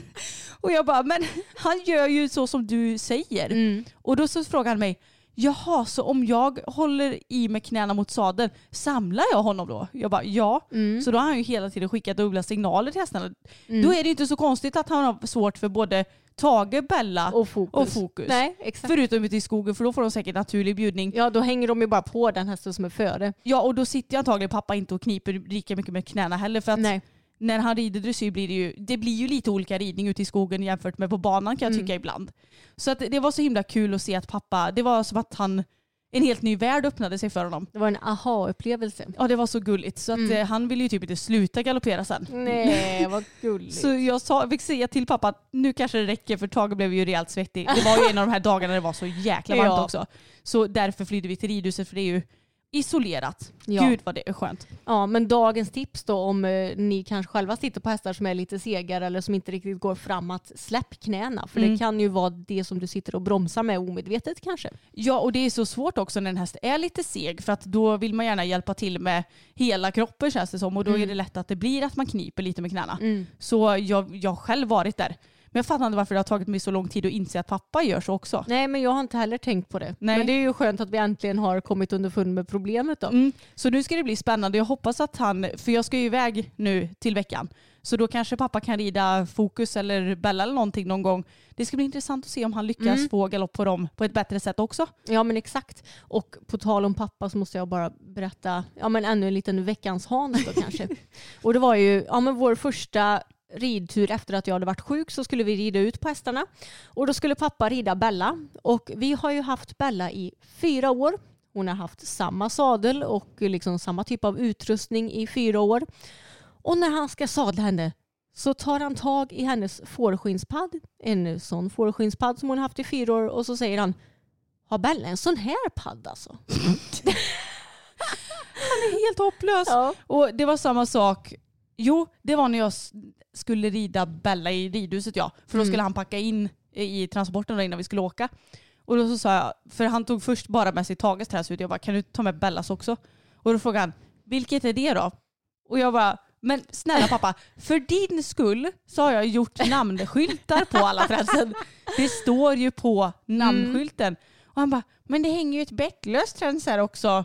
och jag bara, men han gör ju så som du säger. Och då så frågar han mig Jaha, så om jag håller i med knäna mot sadeln, samlar jag honom då? Jag bara ja. Så då har han ju hela tiden skickat dubbla signaler till hästarna. Då är det ju inte så konstigt att han har svårt för både Tage, Bella Och fokus. och Fokus. Nej, exakt. Förutom ute i skogen för då får de säkert naturlig bjudning. Ja, då hänger de ju bara på den hästen som är före. Ja och då sitter ju antagligen pappa inte och kniper lika mycket med knäna heller för att Nej. När han rider dressyr blir det ju, det blir ju lite olika ridning ute i skogen jämfört med på banan kan jag Mm. tycka ibland. Så att det var så himla kul att se att pappa, det var som att han, en helt ny värld öppnade sig för honom. Det var en aha-upplevelse. Ja det var så gulligt så att Mm. eh, han ville ju typ inte sluta galoppera sen. Nej, vad gulligt. Så jag sa, fick säga till pappa att nu kanske det räcker för Tage blev ju rejält svettig. Det var ju en av de här dagarna det var så jäkla varmt Ja. också. Så därför flydde vi till ridhuset för det är ju isolerat. Ja. Gud vad det är skönt. Ja, men dagens tips då om eh, ni kanske själva sitter på hästar som är lite segare eller som inte riktigt går fram att släpp knäna. För Mm. det kan ju vara det som du sitter och bromsar med omedvetet kanske. Ja och det är så svårt också när en häst är lite seg för att då vill man gärna hjälpa till med hela kroppen känns det som och då Mm. är det lätt att det blir att man kniper lite med knäna. Så jag, jag har själv varit där. Men jag fattar inte varför det har tagit mig så lång tid att inse att pappa gör så också. Nej, men jag har inte heller tänkt på det. Nej. Men det är ju skönt att vi äntligen har kommit underfund med problemet då. Mm. Så nu ska det bli spännande. Jag hoppas att han, för jag ska ju iväg nu till veckan, så då kanske pappa kan rida Fokus eller Bella eller någonting någon gång. Det ska bli intressant att se om han lyckas Mm. få galopp på dem på ett bättre sätt också. Ja men exakt. Och på tal om pappa så måste jag bara berätta ja, men ännu en liten veckans Hans då kanske. Och det var ju ja, men vår första ridtur efter att jag hade varit sjuk så skulle vi rida ut på hästarna. Och då skulle pappa rida Bella. Och vi har ju haft Bella i fyra år. Hon har haft samma sadel och liksom samma typ av utrustning i fyra år. Och när han ska sadla henne så tar han tag i hennes fårskinnspadd, en sån fårskinnspadd som hon har haft i fyra år och så säger han har Bella en sån här padd alltså? Han är helt hopplös. Ja. Och det var samma sak. Jo, det var när jag skulle rida Bella i ridhuset ja. För då Mm. skulle han packa in i transporten innan vi skulle åka. Och då så sa jag, för han tog först bara med sig Tages träsut. Jag bara, kan du ta med Bellas också? Och då frågade han, vilket är det då? Och jag bara, men snälla pappa, för din skull så har jag gjort namnskyltar på alla träden. Det står ju på namnskylten. Och han bara, men det hänger ju ett bettlöst träns här också.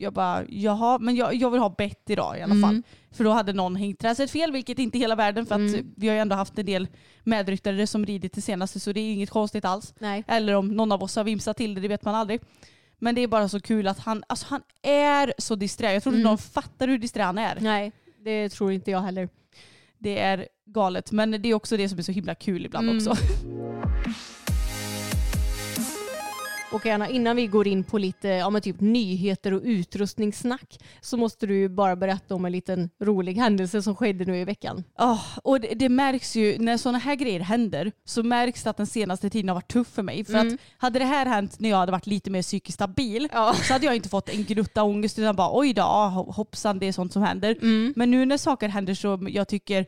Jag bara, jaha, men jag, jag vill ha bett idag i alla Mm. fall. För då hade någon hängt träset fel, vilket inte hela världen för att Mm. vi har ju ändå haft en del medryttare som ridit det senaste så det är inget konstigt alls. Nej. Eller om någon av oss har vimsat till det, det vet man aldrig. Men det är bara så kul att han, alltså han är så disträ. Jag tror inte Mm. någon fattar hur disträ han är. Nej, det tror inte jag heller. Det är galet. Men det är också det som är så himla kul ibland Mm. också. Och Anna, innan vi går in på lite ja, men typ nyheter och utrustningssnack så måste du bara berätta om en liten rolig händelse som skedde nu i veckan. Ja, och det, det märks ju när sådana här grejer händer så märks det att den senaste tiden har varit tuff för mig. För Mm. att hade det här hänt när jag hade varit lite mer psykiskt stabil Ja. så hade jag inte fått en grutta ångest utan bara oj då, ah, hoppsan det är sånt som händer. Mm. Men nu när saker händer som jag tycker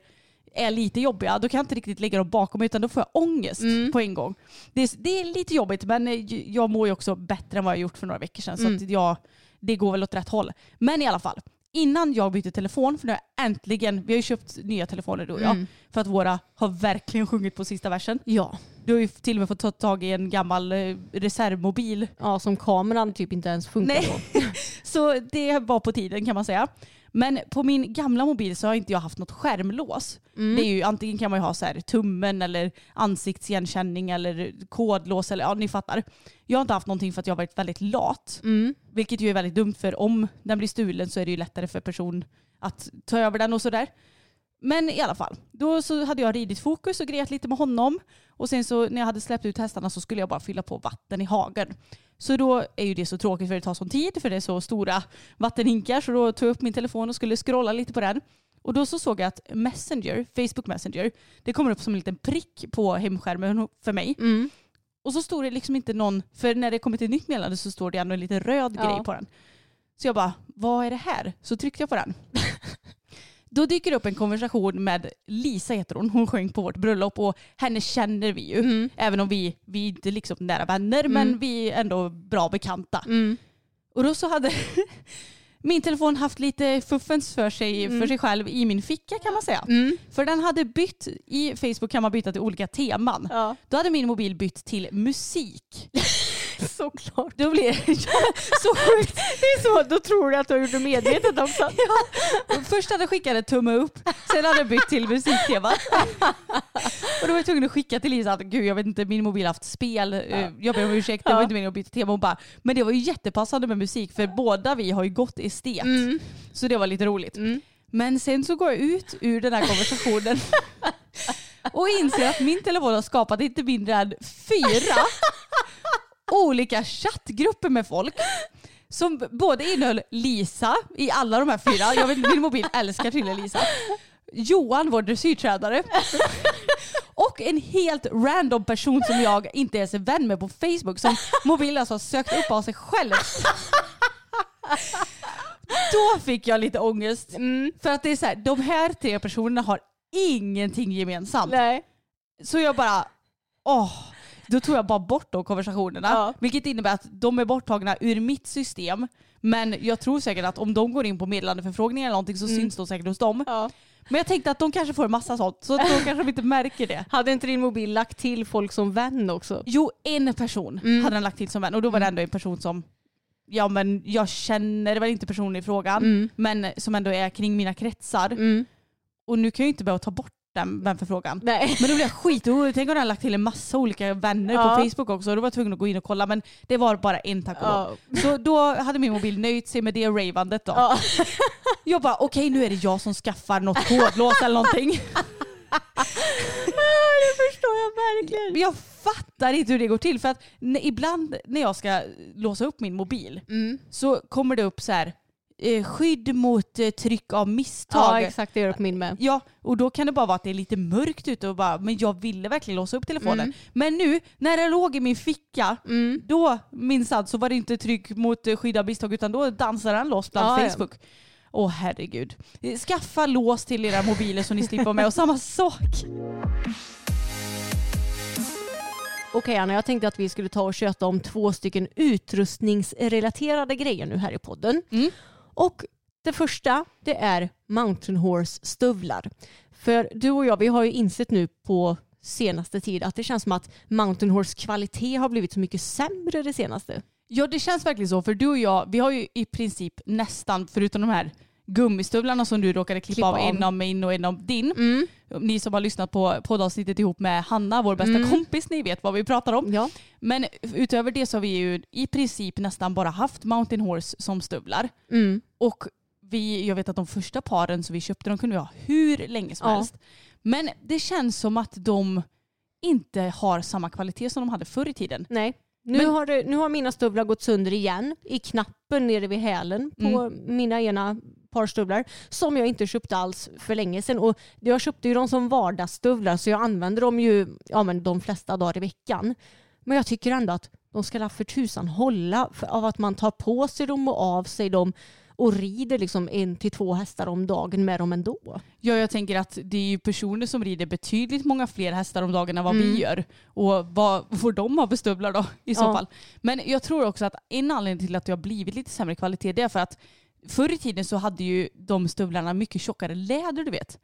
är lite jobbiga, då kan jag inte riktigt lägga dem bakom mig utan då får jag ångest Mm. på en gång. Det är, det är lite jobbigt men eh, jag mår ju också bättre än vad jag gjort för några veckor sedan. Mm. Så jag, det går väl åt rätt håll. Men i alla fall, innan jag bytte telefon, för nu har jag äntligen, vi har ju köpt nya telefoner du och jag, Mm. för att våra har verkligen sjungit på sista versen. Ja. Du har ju till och med fått ta tag i en gammal eh, reservmobil. ja, som kameran typ inte ens funkar Nej. på. Så det var på tiden kan man säga. Men på min gamla mobil så har inte jag haft något skärmlås. Mm. Det är ju, antingen kan man ju ha så här tummen eller ansiktsigenkänning eller kodlås eller ja ni fattar. Jag har inte haft någonting för att jag har varit väldigt lat. Mm. Vilket ju är väldigt dumt för om den blir stulen så är det ju lättare för person att ta över den och sådär. Men i alla fall, då så hade jag ridit fokus och grejat lite med honom. Och sen så när jag hade släppt ut hästarna så skulle jag bara fylla på vatten i hagen. Så då är ju det så tråkigt för det tar sån tid för det är så stora vattenhinkar. Så då tog jag upp min telefon och skulle scrolla lite på den. Och då så såg jag att Messenger, Facebook Messenger, det kommer upp som en liten prick på hemskärmen för mig. Mm. Och så stod det liksom inte någon, för när det kommer till ett nytt meddelande så står det ändå en liten röd Ja. grej på den. Så jag bara, vad är det här? Så tryckte jag på den. Då dyker det upp en konversation med Lisa heter hon, hon sjöng på vårt bröllop och henne känner vi ju. Mm. Även om vi, vi är inte liksom nära vänner men vi är ändå bra bekanta. Mm. Och då så hade min telefon haft lite fuffens för sig, för sig själv i min ficka kan man säga. Mm. För den hade bytt, i Facebook kan man byta till olika teman. Ja. Då hade min mobil bytt till musik. Såklart. Då blir det så sjukt. Det är så, då tror du att du har gjort det medvetet också. Först hade jag skickat en tumme upp, sen hade jag bytt till musiktema. Och då var jag tvungen att skicka till Lisa att gud jag vet inte, min mobil har haft spel. Eh, Jag ber om ursäkt, det var Ja. inte meningen att byta tema. Hon bara, men det var ju jättepassande med musik för båda vi har ju gått estet. Så det var lite roligt. Men sen så går jag ut ur den här konversationen och inser att min telefon har skapat inte mindre än fyra olika chattgrupper med folk som både innehöll Lisa i alla de här fyra. Jag vet, min mobil älskar tydligen Lisa. Johan, vår dressyrtränare. Och en helt random person som jag inte ens är vän med på Facebook som mobilen alltså har sökt upp av sig själv. Då fick jag lite ångest. För att det är så här, de här tre personerna har ingenting gemensamt. Nej. Så jag bara, åh. Då tog jag bara bort de konversationerna. Ja. Vilket innebär att de är borttagna ur mitt system. Men jag tror säkert att om de går in på meddelandeförfrågningar eller någonting så syns de säkert hos dem. Ja. Men jag tänkte att de kanske får en massa sånt. Så då kanske de inte märker det. Hade inte din mobil lagt till folk som vän också? Jo, en person Mm. hade den lagt till som vän. Och då var det ändå en person som Ja men jag känner väl inte personen i frågan. Mm. Men som ändå är kring mina kretsar. Och nu kan jag ju inte behöva ta bort den vänförfrågan. Nej. Men då blev jag skitorolig. Tänk om den hade lagt till en massa olika vänner Ja. på Facebook också. Då var jag tvungen att gå in och kolla. Men det var bara en tack och lov. Ja. Så då hade min mobil nöjt sig med det ravandet då. Ja. Jag bara okej nu är det jag som skaffar något kodlås eller någonting. det förstår jag verkligen. Jag fattar inte hur det går till. För att ibland när jag ska låsa upp min mobil Mm. så kommer det upp så här eh, skydd mot eh, tryck av misstag. Ja exakt, det gör det på min med. Ja, och då kan det bara vara att det är lite mörkt ute och bara, men jag ville verkligen låsa upp telefonen. Mm. Men nu, när den låg i min ficka, då minsann så var det inte tryck mot eh, skydd av misstag utan då dansade den loss bland Ja, ja. Facebook. Åh herregud. Skaffa lås till era mobiler så ni slipper med och samma sak. Okej Anna, jag tänkte att vi skulle ta och köta om två stycken utrustningsrelaterade grejer nu här i podden. Mm. Och det första det är Mountain Horse stövlar. För du och jag vi har ju insett nu på senaste tid att det känns som att Mountain Horse kvalitet har blivit så mycket sämre det senaste. Ja det känns verkligen så för du och jag, vi har ju i princip nästan, förutom de här gummistövlarna som du råkade klippa, Klippa av, av. en av min och en av din. Ni som har lyssnat på poddavsnittet ihop med Hanna, vår bästa kompis, ni vet vad vi pratar om. Ja. Men utöver det så har vi ju i princip nästan bara haft Mountain Horse som stövlar. Mm. Och vi, jag vet att de första paren som vi köpte de kunde vi ha hur länge som Ja. helst. Men det känns som att de inte har samma kvalitet som de hade förr i tiden. Nej. Nu, Men- har det, nu har mina stövlar gått sönder igen i knappen nere vid hälen på Mm. mina ena par stövlar som jag inte köpte alls för länge sedan. Och jag köpte ju dem som vardagsstövlar så jag använder dem ju ja, men de flesta dagar i veckan. Men jag tycker ändå att de ska la för tusan hålla för, av att man tar på sig dem och av sig dem och rider liksom en till två hästar om dagen med dem ändå. Ja, jag tänker att det är ju personer som rider betydligt många fler hästar om dagen än vad Mm. vi gör. Och vad får de ha för stövlar då i så Ja. fall? Men jag tror också att en anledning till att det har blivit lite sämre kvalitet det är för att förr i tiden så hade ju de stövlarna mycket tjockare läder du vet.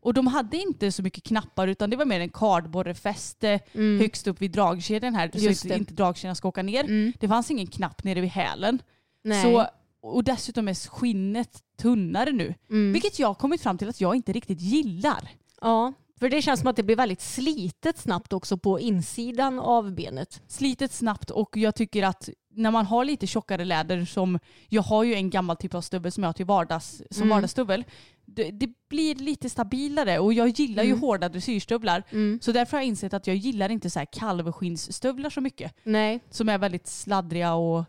Och de hade inte så mycket knappar utan det var mer en kardborrefäste högst upp vid dragkedjan här Mm. Just så att inte dragkedjan ska åka ner. Mm. Det fanns ingen knapp nere vid hälen. Nej. Så, och dessutom är skinnet tunnare nu. Mm. Vilket jag har kommit fram till att jag inte riktigt gillar. Ja, för det känns som att det blir väldigt slitet snabbt också på insidan av benet. Slitet snabbt och jag tycker att när man har lite tjockare läder som, jag har ju en gammal typ av stubbel som jag har till vardags, som Mm. vardagsstubbel. Det, det blir lite stabilare och jag gillar ju Mm. hårda dressyrstövlar. Mm. Så därför har jag insett att jag gillar inte så här kalvskinnsstövlar så mycket. Nej, Som är väldigt sladdriga och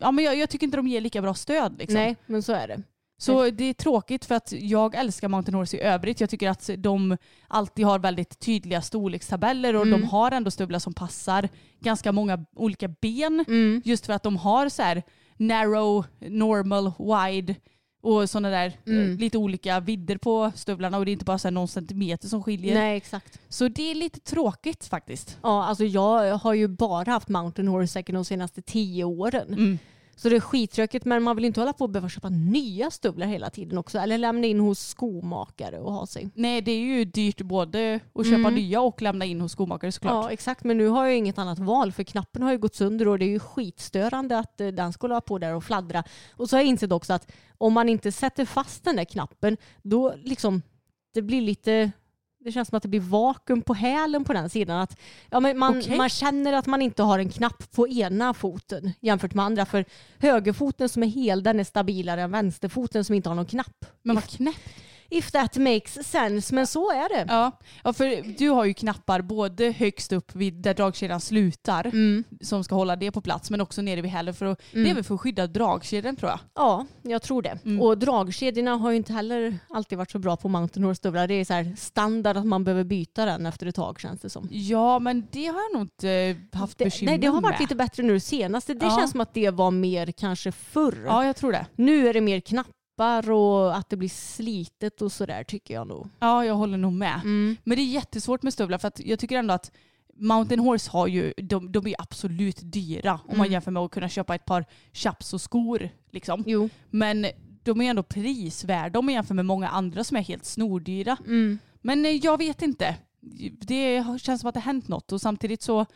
ja, men jag, jag tycker inte de ger lika bra stöd. Liksom. nej, men så är det. Så det är tråkigt för att jag älskar Mountain Horse i övrigt. Jag tycker att de alltid har väldigt tydliga storlekstabeller och Mm. de har ändå stövlar som passar ganska många olika ben. Mm. Just för att de har så här narrow, normal, wide och sådana där Mm. eh, lite olika vidder på stövlarna och det är inte bara så här någon centimeter som skiljer. Nej, exakt. Så det är lite tråkigt faktiskt. Ja, alltså jag har ju bara haft Mountain Horse säkert de senaste tio åren. Så det är skittråkigt men man vill inte hålla på och behöva köpa nya stövlar hela tiden också. Eller lämna in hos skomakare och ha sig. Nej det är ju dyrt både att köpa Mm. nya och lämna in hos skomakare såklart. Ja exakt men nu har jag inget annat val för knappen har ju gått sönder och det är ju skitstörande att eh, den skulle ha på där och fladdra. Och så har jag insett också att om man inte sätter fast den där knappen då liksom det blir lite det känns som att det blir vakuum på hälen på den sidan. Att, ja, men man, Okej. man känner att man inte har en knapp på ena foten jämfört med andra. För högerfoten som är hel den är stabilare än vänsterfoten som inte har någon knapp. Men vad knäppt. If that makes sense. Men så är det. Ja. ja, för du har ju knappar både högst upp vid där dragkedjan slutar Mm. som ska hålla det på plats men också nere vid hälen för att, det är väl för att skydda dragkedjan tror jag. Ja, jag tror det. Mm. Och dragkedjorna har ju inte heller alltid varit så bra på mountain horse-stövlar. Det är så här standard att man behöver byta den efter ett tag känns det som. Ja men det har jag nog inte haft Det, bekymmer nej, det har varit med. lite bättre nu senast. Det Ja. känns som att det var mer kanske förr. Ja jag tror det. Nu är det mer knappar och att det blir slitet och sådär tycker jag nog. Ja jag håller nog med. Mm. Men det är jättesvårt med stövlar för att jag tycker ändå att Mountain Horse har ju, de, de är absolut dyra om man Mm. jämför med att kunna köpa ett par chaps och skor. Liksom. Jo. Men de är ändå prisvärda om man jämför med många andra som är helt snordyra. Mm. Men eh, jag vet inte. Det känns som att det har hänt något och samtidigt så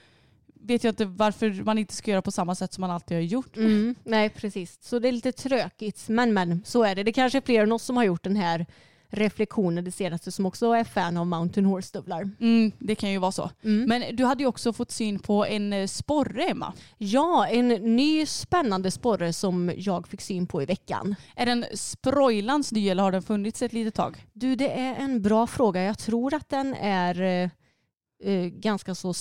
vet jag inte varför man inte ska göra på samma sätt som man alltid har gjort. Mm. Nej, precis. Så det är lite trökigt. Men, men så är det. Det kanske är fler än oss som har gjort den här reflektionen det senaste som också är fan av mountain horse-stövlar. Mm, det kan ju vara så. Mm. Men du hade ju också fått syn på en eh, sporre Emma. Ja, en ny spännande sporre som jag fick syn på i veckan. Är den Sproilans ny eller har den funnits ett litet tag? Du, det är en bra fråga. Jag tror att den är eh, eh, ganska så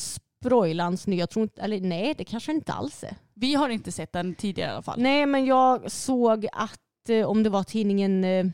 sprojlans ny. Jag tror inte, eller nej, det kanske inte alls är. Vi har inte sett den tidigare i alla fall. Nej, men jag såg att eh, om det var tidningen eh,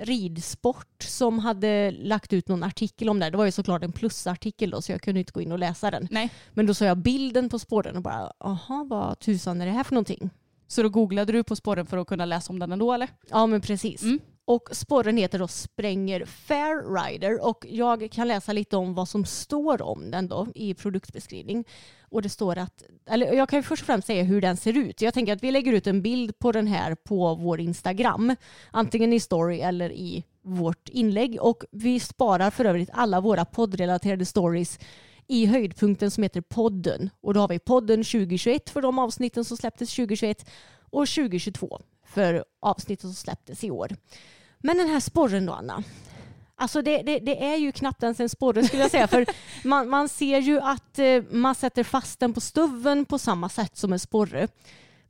Ridsport som hade lagt ut någon artikel om det. Det var ju såklart en plusartikel då så jag kunde inte gå in och läsa den. Nej. Men då såg jag bilden på spåren och bara, aha vad tusan är det här för någonting? Så då googlade du på spåren för att kunna läsa om den ändå eller? Ja men precis. Mm. Och spåren heter då Spränger Fair Rider och jag kan läsa lite om vad som står om den då i produktbeskrivning. Och det står att, eller jag kan först och främst säga hur den ser ut. Jag tänker att vi lägger ut en bild på den här på vår Instagram. Antingen i story eller i vårt inlägg. Och vi sparar för övrigt alla våra poddrelaterade stories i höjdpunkten som heter podden. Och då har vi podden 2021 för de avsnitten som släpptes 2021 och 2022 för avsnitten som släpptes i år. Men den här sporren då Anna. Alltså det, det, det är ju knappt ens en sporre skulle jag säga. För man, man ser ju att eh, man sätter fast den på stuven på samma sätt som en sporre.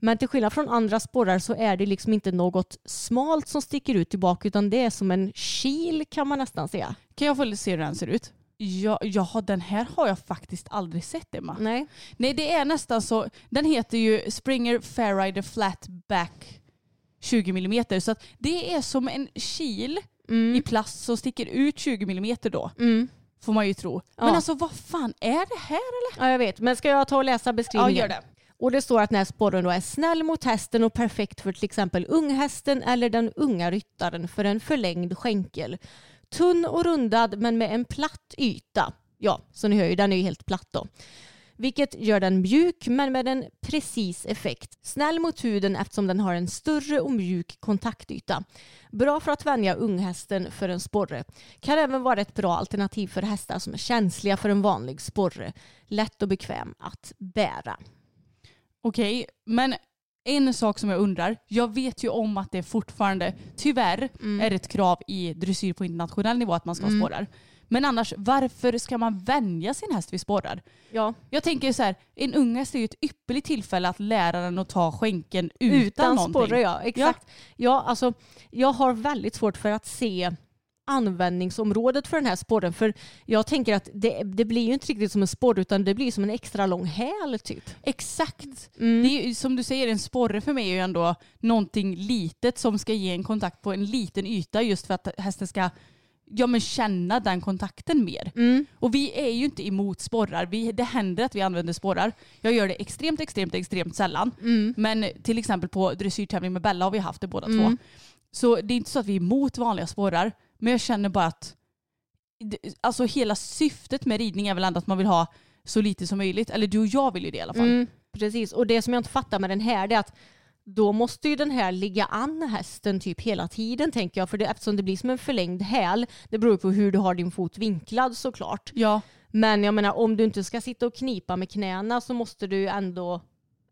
Men till skillnad från andra sporrar så är det liksom inte något smalt som sticker ut tillbaka utan det är som en kil kan man nästan säga. Kan jag få se hur den ser ut? Ja, jaha, den här har jag faktiskt aldrig sett Emma. Nej. Nej, det är nästan så. Den heter ju Springer Fairrider Flatback 20 mm. Så att det är som en kil i plast som sticker ut 20 mm då. Mm. Får man ju tro. Ja. Men alltså vad fan är det här eller? Ja jag vet, men ska jag ta och läsa beskrivningen? Ja, gör det. Och det står att den här sporren då är snäll mot hästen och perfekt för till exempel unghästen eller den unga ryttaren för en förlängd skänkel. Tunn och rundad men med en platt yta. Ja, så ni hör ju, den är ju helt platt då. Vilket gör den mjuk men med en precis effekt. Snäll mot huden eftersom den har en större och mjuk kontaktyta. Bra för att vänja unghästen för en sporre. Kan även vara ett bra alternativ för hästar som är känsliga för en vanlig sporre. Lätt och bekväm att bära. Okej, men en sak som jag undrar. Jag vet ju om att det fortfarande, tyvärr, Mm. är ett krav i dressyr på internationell nivå att man ska ha Mm. sporrar. Men annars, varför ska man vänja sin häst vid sporrar? Ja. Jag tänker så här, en ung häst är ju ett ypperligt tillfälle att lära den att ta skänken utan, Utan någonting. sporre ja, exakt. Ja. alltså, jag har väldigt svårt för att se användningsområdet för den här sporren. För jag tänker att det, det blir ju inte riktigt som en sporre utan det blir som en extra lång häl typ. Exakt. Mm. Det är ju, som du säger, en sporre för mig är ju ändå någonting litet som ska ge en kontakt på en liten yta just för att hästen ska ja, men känna den kontakten mer. Mm. Och vi är ju inte emot sporrar. Vi, det händer att vi använder sporrar. Jag gör det extremt, extremt, extremt sällan. Mm. Men till exempel på dressyrtävling med Bella har vi haft det båda Mm. två. Så det är inte så att vi är emot vanliga sporrar. Men jag känner bara att alltså hela syftet med ridning är väl ändå att man vill ha så lite som möjligt. Eller du och jag vill ju det i alla fall. Mm, precis, och det som jag inte fattar med den här är att då måste ju den här ligga an hästen typ hela tiden tänker jag. För det, eftersom det blir som en förlängd häl, det beror på hur du har din fot vinklad såklart. Ja. Men jag menar om du inte ska sitta och knipa med knäna så måste du ändå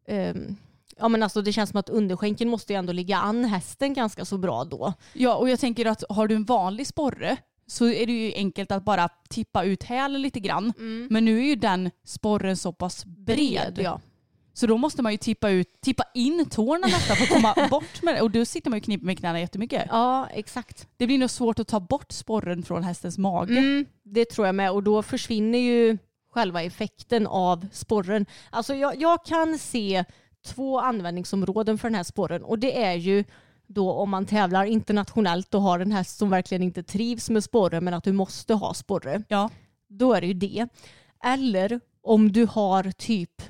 ehm, Ja men alltså det känns som att underskänken måste ju ändå ligga an hästen ganska så bra då. Ja, och jag tänker att har du en vanlig sporre så är det ju enkelt att bara tippa ut hälen lite grann. Men nu är ju den sporren så pass bred. ja. Så då måste man ju tippa, ut, tippa in tårna nästan för att komma bort med det. Och då sitter man ju kniper med knäna jättemycket. Ja exakt. Det blir nog svårt att ta bort sporren från hästens mage. Mm, det tror jag med och då försvinner ju själva effekten av sporren. Alltså jag, jag kan se två användningsområden för den här sporren och det är ju då om man tävlar internationellt och har en häst som verkligen inte trivs med sporre men att du måste ha sporre. Ja. Då är det ju det. Eller om du har typ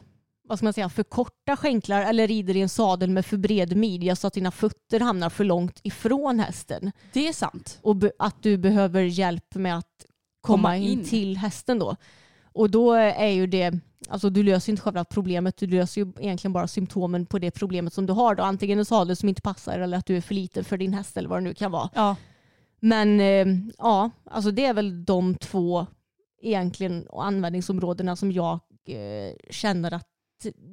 vad ska man säga, för korta skänklar eller rider i en sadel med för bred midja så att dina fötter hamnar för långt ifrån hästen. Det är sant. Och att du behöver hjälp med att komma, Komma in. in. till hästen då. Och då är ju det, alltså du löser inte själva problemet, du löser ju egentligen bara symptomen på det problemet som du har då. Antingen en sadel som inte passar eller att du är för liten för din häst eller vad det nu kan vara. Ja. Men eh, ja, alltså det är väl de två egentligen användningsområdena som jag eh, känner att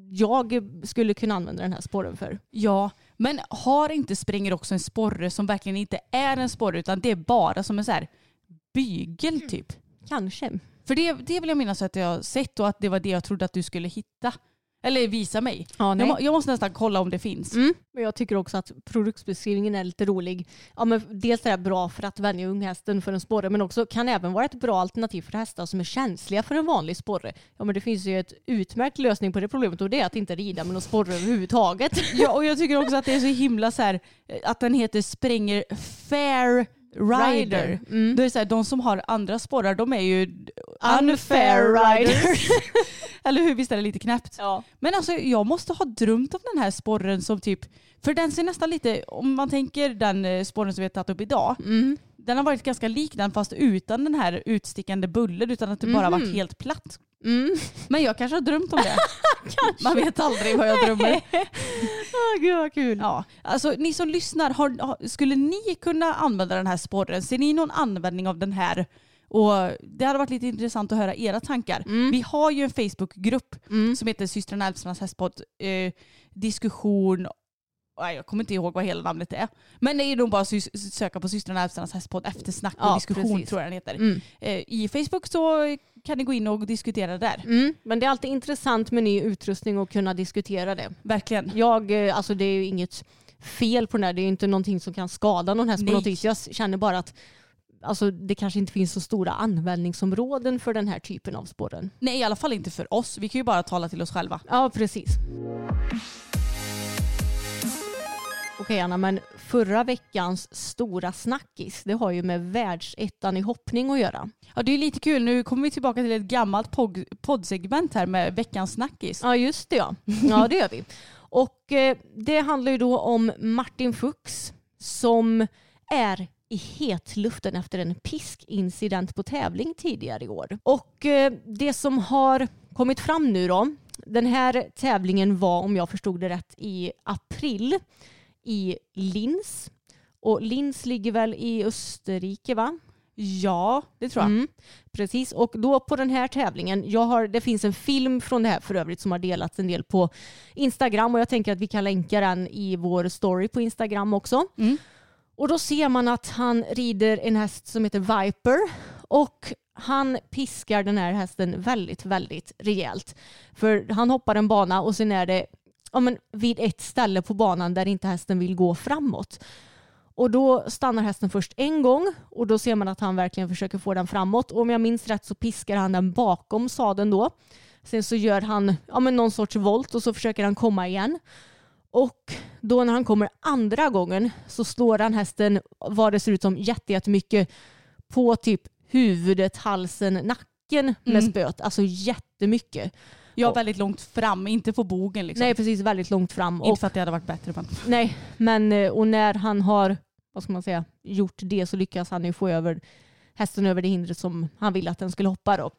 jag skulle kunna använda den här sporren för. ja, men har inte Springer också en sporre som verkligen inte är en sporre utan det är bara som en så här bygel typ? Kanske. För det, det vill jag minnas att jag har sett och att det var det jag trodde att du skulle hitta. Eller visa mig. Ja. Jag, må, jag måste nästan kolla om det finns. Mm. Men jag tycker också att produktbeskrivningen är lite rolig. Ja, men dels är det bra för att vänja unghästen för en sporre men också kan även vara ett bra alternativ för hästar som är känsliga för en vanlig sporre. Ja men det finns ju ett utmärkt lösning på det problemet och det är att inte rida med någon sporre överhuvudtaget. Ja, och jag tycker också att det är så himla så här, eh, att den heter Springer Fair Rider. Mm. Då är det så här, de som har andra sporrar de är ju Unfair riders. Eller hur? Visst är det lite knäppt? Ja. Men alltså jag måste ha drömt om den här sporren som typ, för den ser nästan lite, om man tänker den eh, sporren som vi har tagit upp idag, Mm. den har varit ganska lik den fast utan den här utstickande bullen utan att det bara Mhm. varit helt platt. Mm. Men jag kanske har drömt om det. Man vet aldrig vad jag drömmer. Åh, gud vad kul. Ja, alltså ni som lyssnar, har, har, skulle ni kunna använda den här sporren? Ser ni någon användning av den här? Och det hade varit lite intressant att höra era tankar. Vi har ju en Facebookgrupp Mm. som heter systrarna Elfstrand's hästpodd eh, diskussion Nej, jag kommer inte ihåg vad hela namnet är. Men det är nog bara att söka på systrarna Elfstrands hästpodd eftersnack och Ja, diskussion precis. tror jag den heter. Mm. Eh, I Facebook så kan ni gå in och diskutera där. Mm. Men det är alltid intressant med ny utrustning och kunna diskutera det. Verkligen. Jag, eh, alltså det är ju inget fel på den här, det är ju inte någonting som kan skada någon häst Nej. på något vis. Jag känner bara att alltså, det kanske inte finns så stora användningsområden för den här typen av spåren. Nej, i alla fall inte för oss. Vi kan ju bara tala till oss själva. Ja, precis. Okej Anna, men förra veckans stora snackis, det har ju med världsettan i hoppning att göra. Ja, det är lite kul. Nu kommer vi tillbaka till ett gammalt poddsegment här med veckans snackis. Ja, just det ja. Ja, det gör vi. Och eh, det handlar ju då om Martin Fuchs som är i hetluften efter en piskincident på tävling tidigare i år. Och eh, det som har kommit fram nu då, den här tävlingen var om jag förstod det rätt i april i Linz. Och Linz ligger väl i Österrike va? Ja, det tror jag. Mm, precis, och då på den här tävlingen, jag har, det finns en film från det här för övrigt som har delats en del på Instagram och jag tänker att vi kan länka den i vår story på Instagram också. Mm. Och då ser man att han rider en häst som heter Viper och han piskar den här hästen väldigt, väldigt rejält. För han hoppar en bana och sen är det ja, men vid ett ställe på banan där inte hästen vill gå framåt. Och då stannar hästen först en gång och då ser man att han verkligen försöker få den framåt. Och om jag minns rätt så piskar han den bakom sadeln då. Sen så gör han ja, men någon sorts volt och så försöker han komma igen. Och då när han kommer andra gången så slår han hästen vad det ser ut som jätte- jättemycket på typ huvudet, halsen, nacken med Mm. spöet. Alltså jättemycket. Jag är Och- väldigt långt fram, inte på bogen liksom. Nej precis, väldigt långt fram. Inte Och för att det hade varit bättre men... Nej, men eh, och när han har vad ska man säga, gjort det så lyckas han ju få över hästen över det hindret som han ville att den skulle hoppa. Då.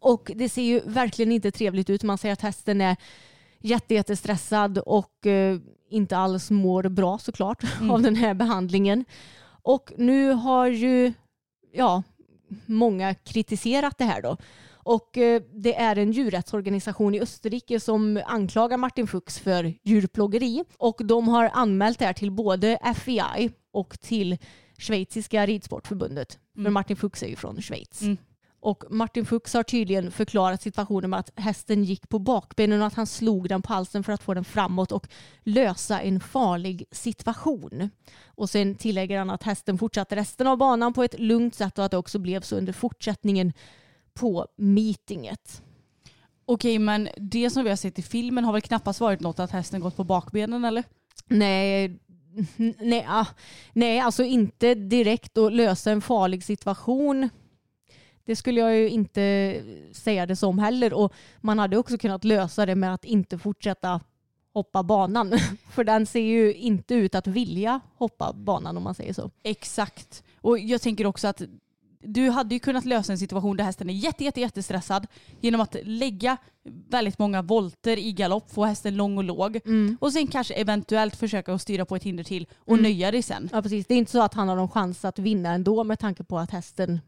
Och det ser ju verkligen inte trevligt ut. Man ser att hästen är jätte, jättestressad och eh, inte alls mår bra såklart av den här behandlingen. Och nu har ju ja, många kritiserat det här då. Och eh, det är en djurrättsorganisation i Österrike som anklagar Martin Fuchs för djurplågeri. Och de har anmält det här till både FEI och till Schweiziska ridsportförbundet. För Martin Fuchs är ju från Schweiz. Mm. Och Martin Fuchs har tydligen förklarat situationen med att hästen gick på bakbenen och att han slog den på halsen för att få den framåt och lösa en farlig situation. Och sen tillägger han att hästen fortsatte resten av banan på ett lugnt sätt och att det också blev så under fortsättningen på meetinget. Okej, men det som vi har sett i filmen har väl knappast varit något att hästen gått på bakbenen eller? Nej, nej, ah, nej, alltså inte direkt att lösa en farlig situation. Det skulle jag ju inte säga det som heller. Och man hade också kunnat lösa det med att inte fortsätta hoppa banan. För den ser ju inte ut att vilja hoppa banan om man säger så. Exakt. Och jag tänker också att du hade ju kunnat lösa en situation där hästen är jätte, jätte, jättestressad genom att lägga väldigt många volter i galopp, få hästen lång och låg och sen kanske eventuellt försöka att styra på ett hinder till och nöja dig sen. Ja, precis. Det är inte så att han har någon chans att vinna ändå med tanke på att hästen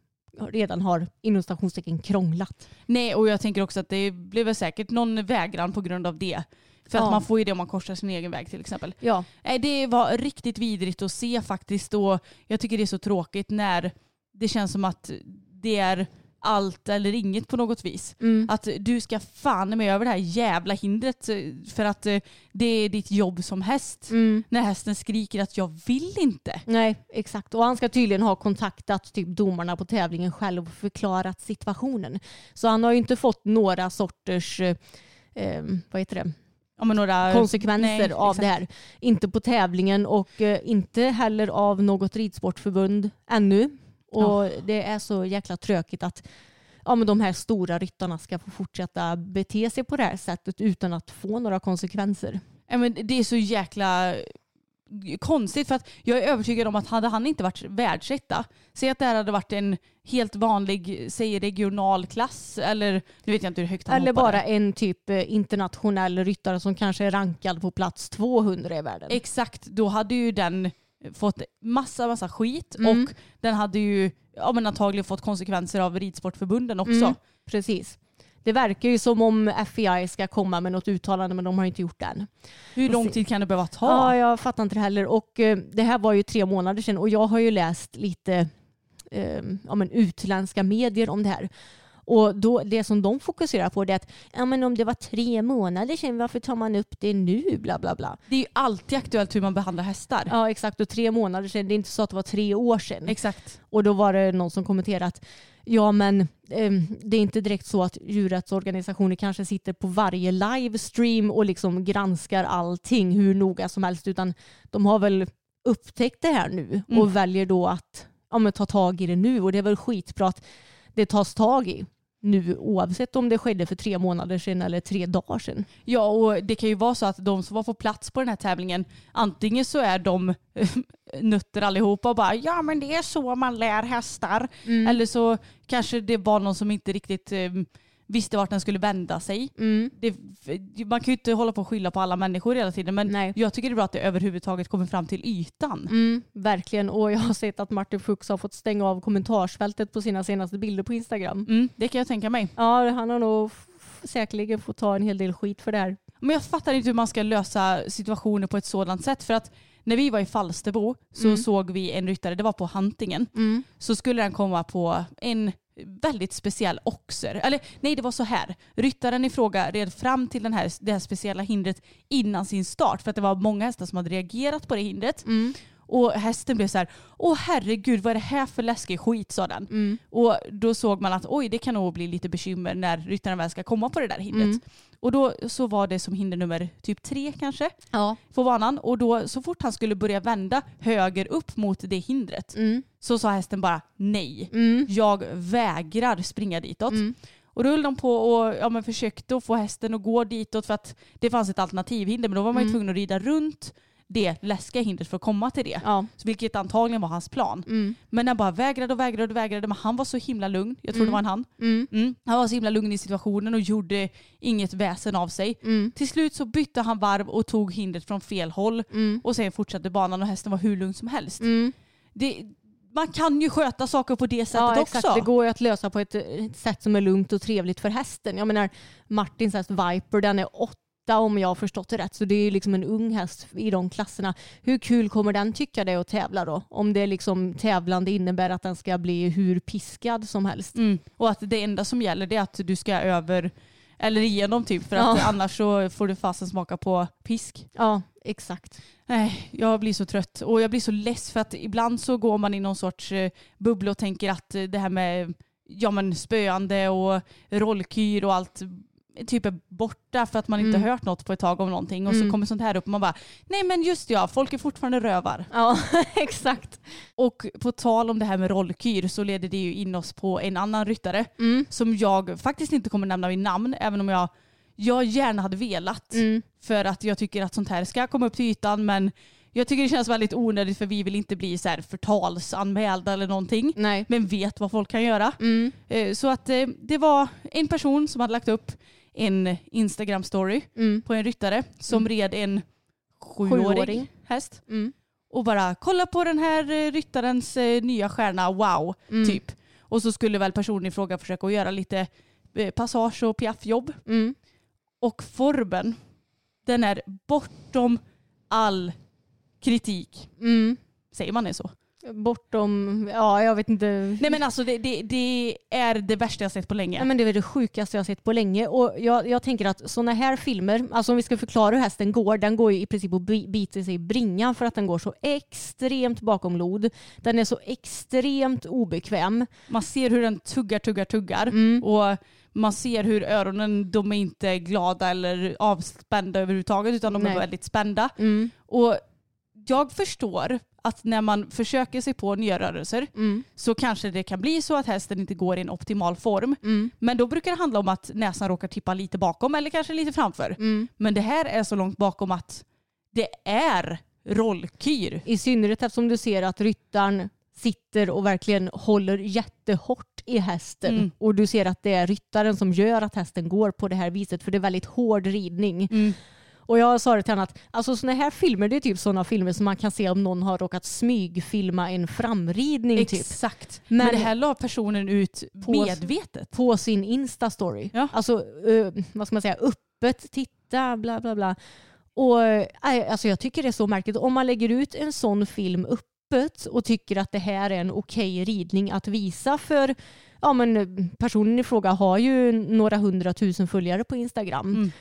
redan har inom stationstecken krånglat. Nej, och jag tänker också att det blev väl säkert någon vägran på grund av det. För att Ja. man får ju det om man korsar sin egen väg till exempel. Ja, det var riktigt vidrigt att se faktiskt och jag tycker det är så tråkigt när det känns som att det är allt eller inget på något vis. Att du ska fan med över det här jävla hindret eh, för att eh, det är ditt jobb som häst. När hästen skriker att jag vill inte. nej exakt. Och han ska tydligen ha kontaktat typ domarna på tävlingen själv och förklarat situationen. Så han har ju inte fått några sorters eh, eh, vad heter det? Ja, några, konsekvenser Nej, av exakt. det här. Inte på tävlingen och eh, inte heller av något ridsportförbund ännu. Och det är så jäkla tråkigt att ja, men de här stora ryttarna ska få fortsätta bete sig på det här sättet utan att få några konsekvenser. Ja, men det är så jäkla konstigt för att jag är övertygad om att hade han inte varit världsetta, säg att det här hade varit en helt vanlig, säg regional klass eller nu vet jag inte hur högt han Eller hoppade. bara en typ eh, internationell ryttare som kanske är rankad på plats 200 i världen. Exakt, då hade ju den fått massa, massa skit Mm. och den hade ju ja, men antagligen fått konsekvenser av ridsportförbunden också. Mm, precis. Det verkar ju som om FBI ska komma med något uttalande men de har inte gjort det än. Hur lång tid kan det behöva ta? Ja, jag fattar inte det heller. Och eh, det här var ju tre månader sedan och jag har ju läst lite eh, ja, men utländska medier om det här. Och då, det som de fokuserar på är att ja, men om det var tre månader sedan, varför tar man upp det nu? Bla bla bla. Det är ju alltid aktuellt hur man behandlar hästar. Ja exakt, och tre månader sedan, det är inte så att det var tre år sedan. Exakt. Och då var det någon som kommenterade att ja men eh, det är inte direkt så att djurrättsorganisationer kanske sitter på varje livestream och liksom granskar allting hur noga som helst utan de har väl upptäckt det här nu och Mm. väljer då att ja, men ta tag i det nu och det är väl skitbra att det tas tag i nu oavsett om det skedde för tre månader sedan eller tre dagar sedan. Ja, och det kan ju vara så att de som var på plats på den här tävlingen, antingen så är de nötter allihopa och bara ja men det är så man lär hästar. Mm. Eller så kanske det var någon som inte riktigt eh, visste vart den skulle vända sig. Mm. Det, man kan ju inte hålla på och skylla på alla människor hela tiden men Nej. jag tycker det är bra att det överhuvudtaget kommer fram till ytan. Mm, verkligen och jag har sett att Martin Fuchs har fått stänga av kommentarsfältet på sina senaste bilder på Instagram. Mm, det kan jag tänka mig. Ja, han har nog säkerligen fått ta en hel del skit för det här. Men jag fattar inte hur man ska lösa situationer på ett sådant sätt. För att när vi var i Falsterbo så Mm. såg vi en ryttare, det var på Hantingen, så skulle den komma på en väldigt speciell oxer. Eller nej, det var så här. Ryttaren i fråga red fram till den här, det här speciella hindret innan sin start för att det var många hästar som hade reagerat på det hindret. Mm. Och hästen blev så här, åh herregud vad är det här för läskig skit sa den. Och då såg man att oj det kan nog bli lite bekymmer när ryttaren väl ska komma på det där hindret. Och då så var det som hinder nummer typ tre kanske Ja. på banan. Och då så fort han skulle börja vända höger upp mot det hindret så sa hästen bara nej. Jag vägrar springa ditåt. Och då höll de på och ja, men försökte att få hästen att gå ditåt för att det fanns ett alternativhinder men då var man ju tvungen att rida runt det läskiga hindret för att komma till det. Ja. Vilket antagligen var hans plan. Mm. Men han bara vägrade och vägrade och vägrade. Men han var så himla lugn. Jag tror Mm. det var en han. Mm. Mm. Han var så himla lugn i situationen och gjorde inget väsen av sig. Mm. Till slut så bytte han varv och tog hindret från fel håll. Mm. Och sen fortsatte banan och hästen var hur lugn som helst. Det, man kan ju sköta saker på det sättet Ja, också. Det går ju att lösa på ett, ett sätt som är lugnt och trevligt för hästen. Jag menar, Martins häst Viper, den är åtta om jag har förstått det rätt. Så det är ju liksom en ung häst i de klasserna. Hur kul kommer den tycka det att tävla då? Om det liksom tävlande innebär att den ska bli hur piskad som helst. Mm. Och att det enda som gäller är att du ska över eller igenom typ för att Ja. annars så får du fasen smaka på pisk. Ja, exakt. Nej, jag blir så trött och jag blir så less för att ibland så går man i någon sorts eh, bubbla och tänker att eh, det här med ja, men spöande och rollkyr och allt typ är borta för att man inte Mm. hört något på ett tag om någonting och Mm. så kommer sånt här upp och man bara nej men just ja, folk är fortfarande rövar. Ja, exakt. Och på tal om det här med rollkyr så leder det ju in oss på en annan ryttare Mm. som jag faktiskt inte kommer nämna vid namn även om jag, jag gärna hade velat. Mm. För att jag tycker att sånt här ska komma upp till ytan men jag tycker det känns väldigt onödigt för vi vill inte bli så här förtalsanmälda eller någonting. Nej. Men vet vad folk kan göra. Mm. Eh, Så att eh, det var en person som hade lagt upp en Instagram-story Mm. på en ryttare som red en sjuårig, Sjuåring. häst. Mm. Och bara kolla på den här eh, ryttarens eh, nya stjärna, wow, Mm. typ. Och så skulle väl personen i fråga försöka göra lite eh, passage och piaffjobb. Mm. Och formen, den är bortom all kritik. Mm. Säger man det så? Bortom, ja jag vet inte. Nej men alltså det, det, det är det värsta jag sett på länge. Ja, men det är det sjukaste jag sett på länge. Och jag, jag tänker att sådana här filmer, alltså om vi ska förklara hur hästen går, den går ju i princip och bi- biter sig i bringan för att den går så extremt bakom lod. Den är så extremt obekväm. Man ser hur den tuggar, tuggar, tuggar. Mm. Och man ser hur öronen, de är inte glada eller avspända överhuvudtaget utan de Nej. är väldigt spända. Mm. Och jag förstår att när man försöker sig på nya rörelser Mm. så kanske det kan bli så att hästen inte går i en optimal form. Mm. Men då brukar det handla om att näsan råkar tippa lite bakom eller kanske lite framför. Mm. Men det här är så långt bakom att det är rollkyr. I synnerhet eftersom du ser att ryttaren sitter och verkligen håller jättehårt i hästen. Mm. Och du ser att det är ryttaren som gör att hästen går på det här viset för det är väldigt hård ridning. Mm. Och jag sa det till henne att alltså, såna här filmer det är typ sådana filmer som man kan se om någon har råkat smygfilma en framridning typ. Exakt. Men- Men, det här la personen ut På- medvetet. På sin Insta-story. Ja. Alltså eh, vad ska man säga, öppet, titta, bla bla bla. Och eh, alltså, jag tycker det är så märkligt. Om man lägger ut en sån film öppet och tycker att det här är en okej ridning att visa för ja, men, personen i fråga har ju några hundratusen följare på Instagram. Mm.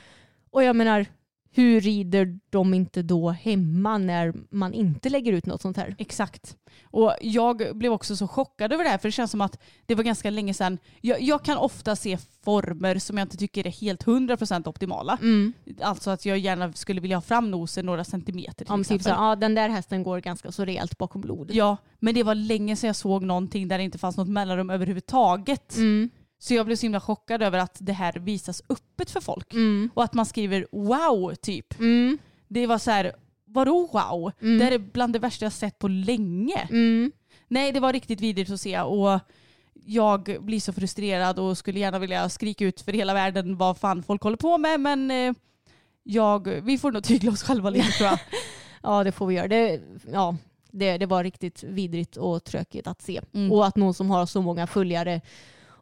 Och jag menar, hur rider de inte då hemma när man inte lägger ut något sånt här? Exakt. Och jag blev också så chockad över det här för det känns som att det var ganska länge sedan. Jag, jag kan ofta se former som jag inte tycker är helt 100% optimala. Mm. Alltså att jag gärna skulle vilja ha fram nosen några centimeter till Om typ så, ja, den där hästen går ganska så rejält bakom blod. Ja, men det var länge sedan jag såg någonting där det inte fanns något mellanrum överhuvudtaget. Mm. Så jag blev så himla chockad över att det här visas öppet för folk. Mm. Och att man skriver wow typ. Mm. Det var så här, vadå wow? Mm. Det här är bland det värsta jag sett på länge. Mm. Nej, det var riktigt vidrigt att se och jag blir så frustrerad och skulle gärna vilja skrika ut för hela världen vad fan folk håller på med men eh, jag, vi får nog tygla oss själva lite tror jag. Ja, det får vi göra. Det, ja, det, det var riktigt vidrigt och tråkigt att se. Mm. Och att någon som har så många följare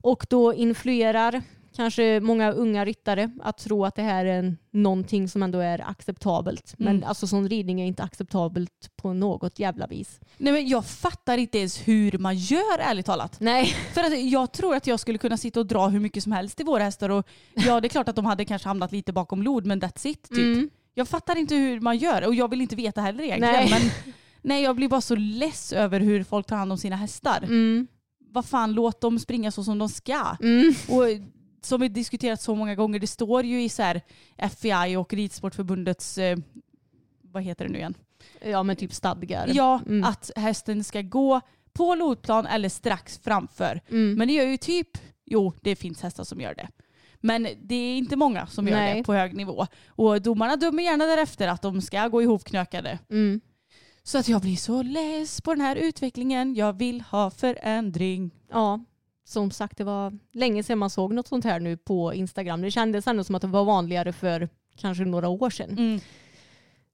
och då influerar kanske många unga ryttare att tro att det här är någonting som ändå är acceptabelt. Men Mm. alltså sån ridning är inte acceptabelt på något jävla vis. Nej men jag fattar inte ens hur man gör ärligt talat. Nej. För att jag tror att jag skulle kunna sitta och dra hur mycket som helst i våra hästar och ja det är klart att de hade kanske hamnat lite bakom lod men that's it typ. Mm. Jag fattar inte hur man gör och jag vill inte veta heller egentligen. Nej. Men, nej jag blir bara så less över hur folk tar hand om sina hästar. Mm. Vad fan låt dem springa så som de ska. Mm. Och som vi diskuterat så många gånger, det står ju i så här FEI och Ridsportförbundets, eh, vad heter det nu igen? Ja men typ stadgar. Ja, Mm. att hästen ska gå på lodplan eller strax framför. Mm. Men det gör ju typ, jo det finns hästar som gör det. Men det är inte många som gör Nej. det på hög nivå. Och domarna dömer gärna därefter att de ska gå ihopknökade. Mm. Så att jag blir så less på den här utvecklingen. Jag vill ha förändring. Ja, som sagt det var länge sedan man såg något sånt här nu på Instagram. Det kändes ändå som att det var vanligare för kanske några år sedan. Mm.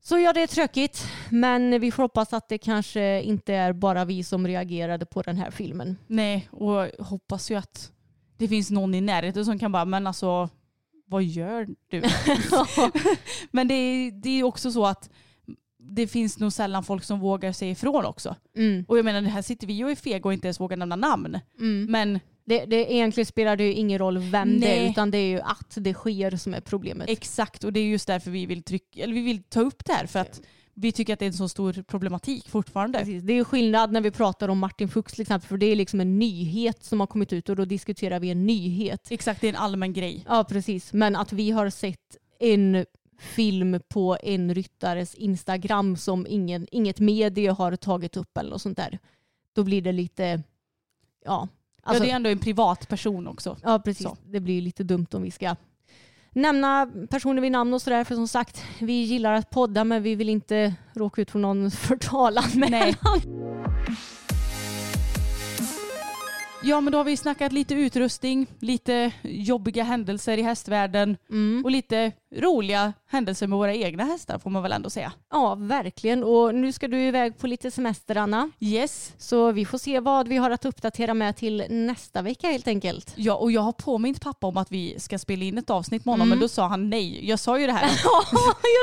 Så ja, det är tråkigt. Men vi får hoppas att det kanske inte är bara vi som reagerade på den här filmen. Nej, och hoppas ju att det finns någon i närheten som kan bara, men alltså vad gör du? men det är, det är också så att det finns nog sällan folk som vågar säga ifrån också. Mm. Och jag menar, här sitter vi och är fega och inte ens vågar nämna namn. Mm. Men Det, det egentligen spelar det ju ingen roll vem det Nej. är utan det är ju att det sker som är problemet. exakt, och det är just därför vi vill, trycka, eller vi vill ta upp det här. För att vi tycker att det är en så stor problematik fortfarande. Precis. Det är skillnad när vi pratar om Martin Fuchs till exempel för det är liksom en nyhet som har kommit ut och då diskuterar vi en nyhet. Exakt, det är en allmän grej. Ja precis, men att vi har sett en film på en ryttares Instagram som ingen, inget medie har tagit upp eller något sånt där. Då blir det lite, ja. Alltså, ja, det är ändå en privatperson också. ja precis, så. det blir lite dumt om vi ska nämna personer vid namn och sådär. För som sagt, vi gillar att podda men vi vill inte råka ut för någon förtalanmälan. Ja men då har vi snackat lite utrustning, lite jobbiga händelser i hästvärlden Mm. och lite roliga händelser med våra egna hästar får man väl ändå säga. Ja, verkligen. Och nu ska du iväg på lite semester, Anna. Yes. Så vi får se vad vi har att uppdatera med till nästa vecka helt enkelt. Ja och jag har påmint pappa om att vi ska spela in ett avsnitt med honom Mm. men då sa han nej. Jag sa ju det här. Ja,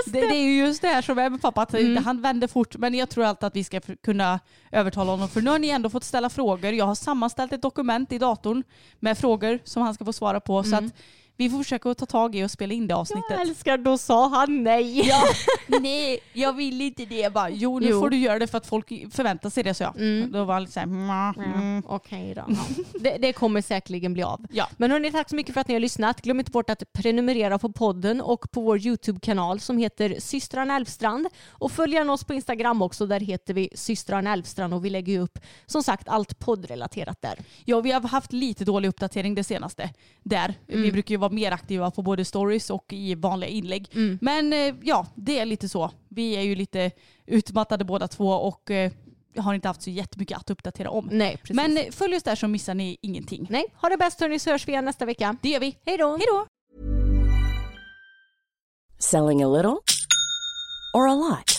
just Det, det är ju just det här som är med pappa, att Mm. han vänder fort. Men jag tror alltid att vi ska kunna övertala honom. För nu har ni ändå fått ställa frågor. Jag har sammanställt ett dokument i datorn med frågor som han ska få svara på. Så att vi får försöka ta tag i och spela in det avsnittet. Jag älskar, då sa han nej. Ja, nej, jag vill inte det. Jag bara, jo, nu Jo. får du göra det för att folk förväntar sig det. Så jag. Mm. Då var han lite såhär, mm, mm. Okej då. Ja. Det, det kommer säkerligen bli av. Ja. Men hörni, tack så mycket för att ni har lyssnat. Glöm inte bort att prenumerera på podden och på vår YouTube-kanal som heter systrarna Elfstrand. Och följ gärna oss på Instagram också. Där heter vi systrarna Elfstrand och vi lägger ju upp som sagt allt poddrelaterat där. Ja, vi har haft lite dålig uppdatering det senaste. Där. Mm. Vi brukar ju vara mer aktiva på både stories och i vanliga inlägg. Mm. Men eh, ja, det är lite så. Vi är ju lite utmattade båda två och eh, har inte haft så jättemycket att uppdatera om. Nej, precis. Men eh, följ oss där så missar ni ingenting. Nej, ha det bäst hörni så hörs vi igen nästa vecka. Det gör vi. Hej då! Hej då! Selling a little or a lot?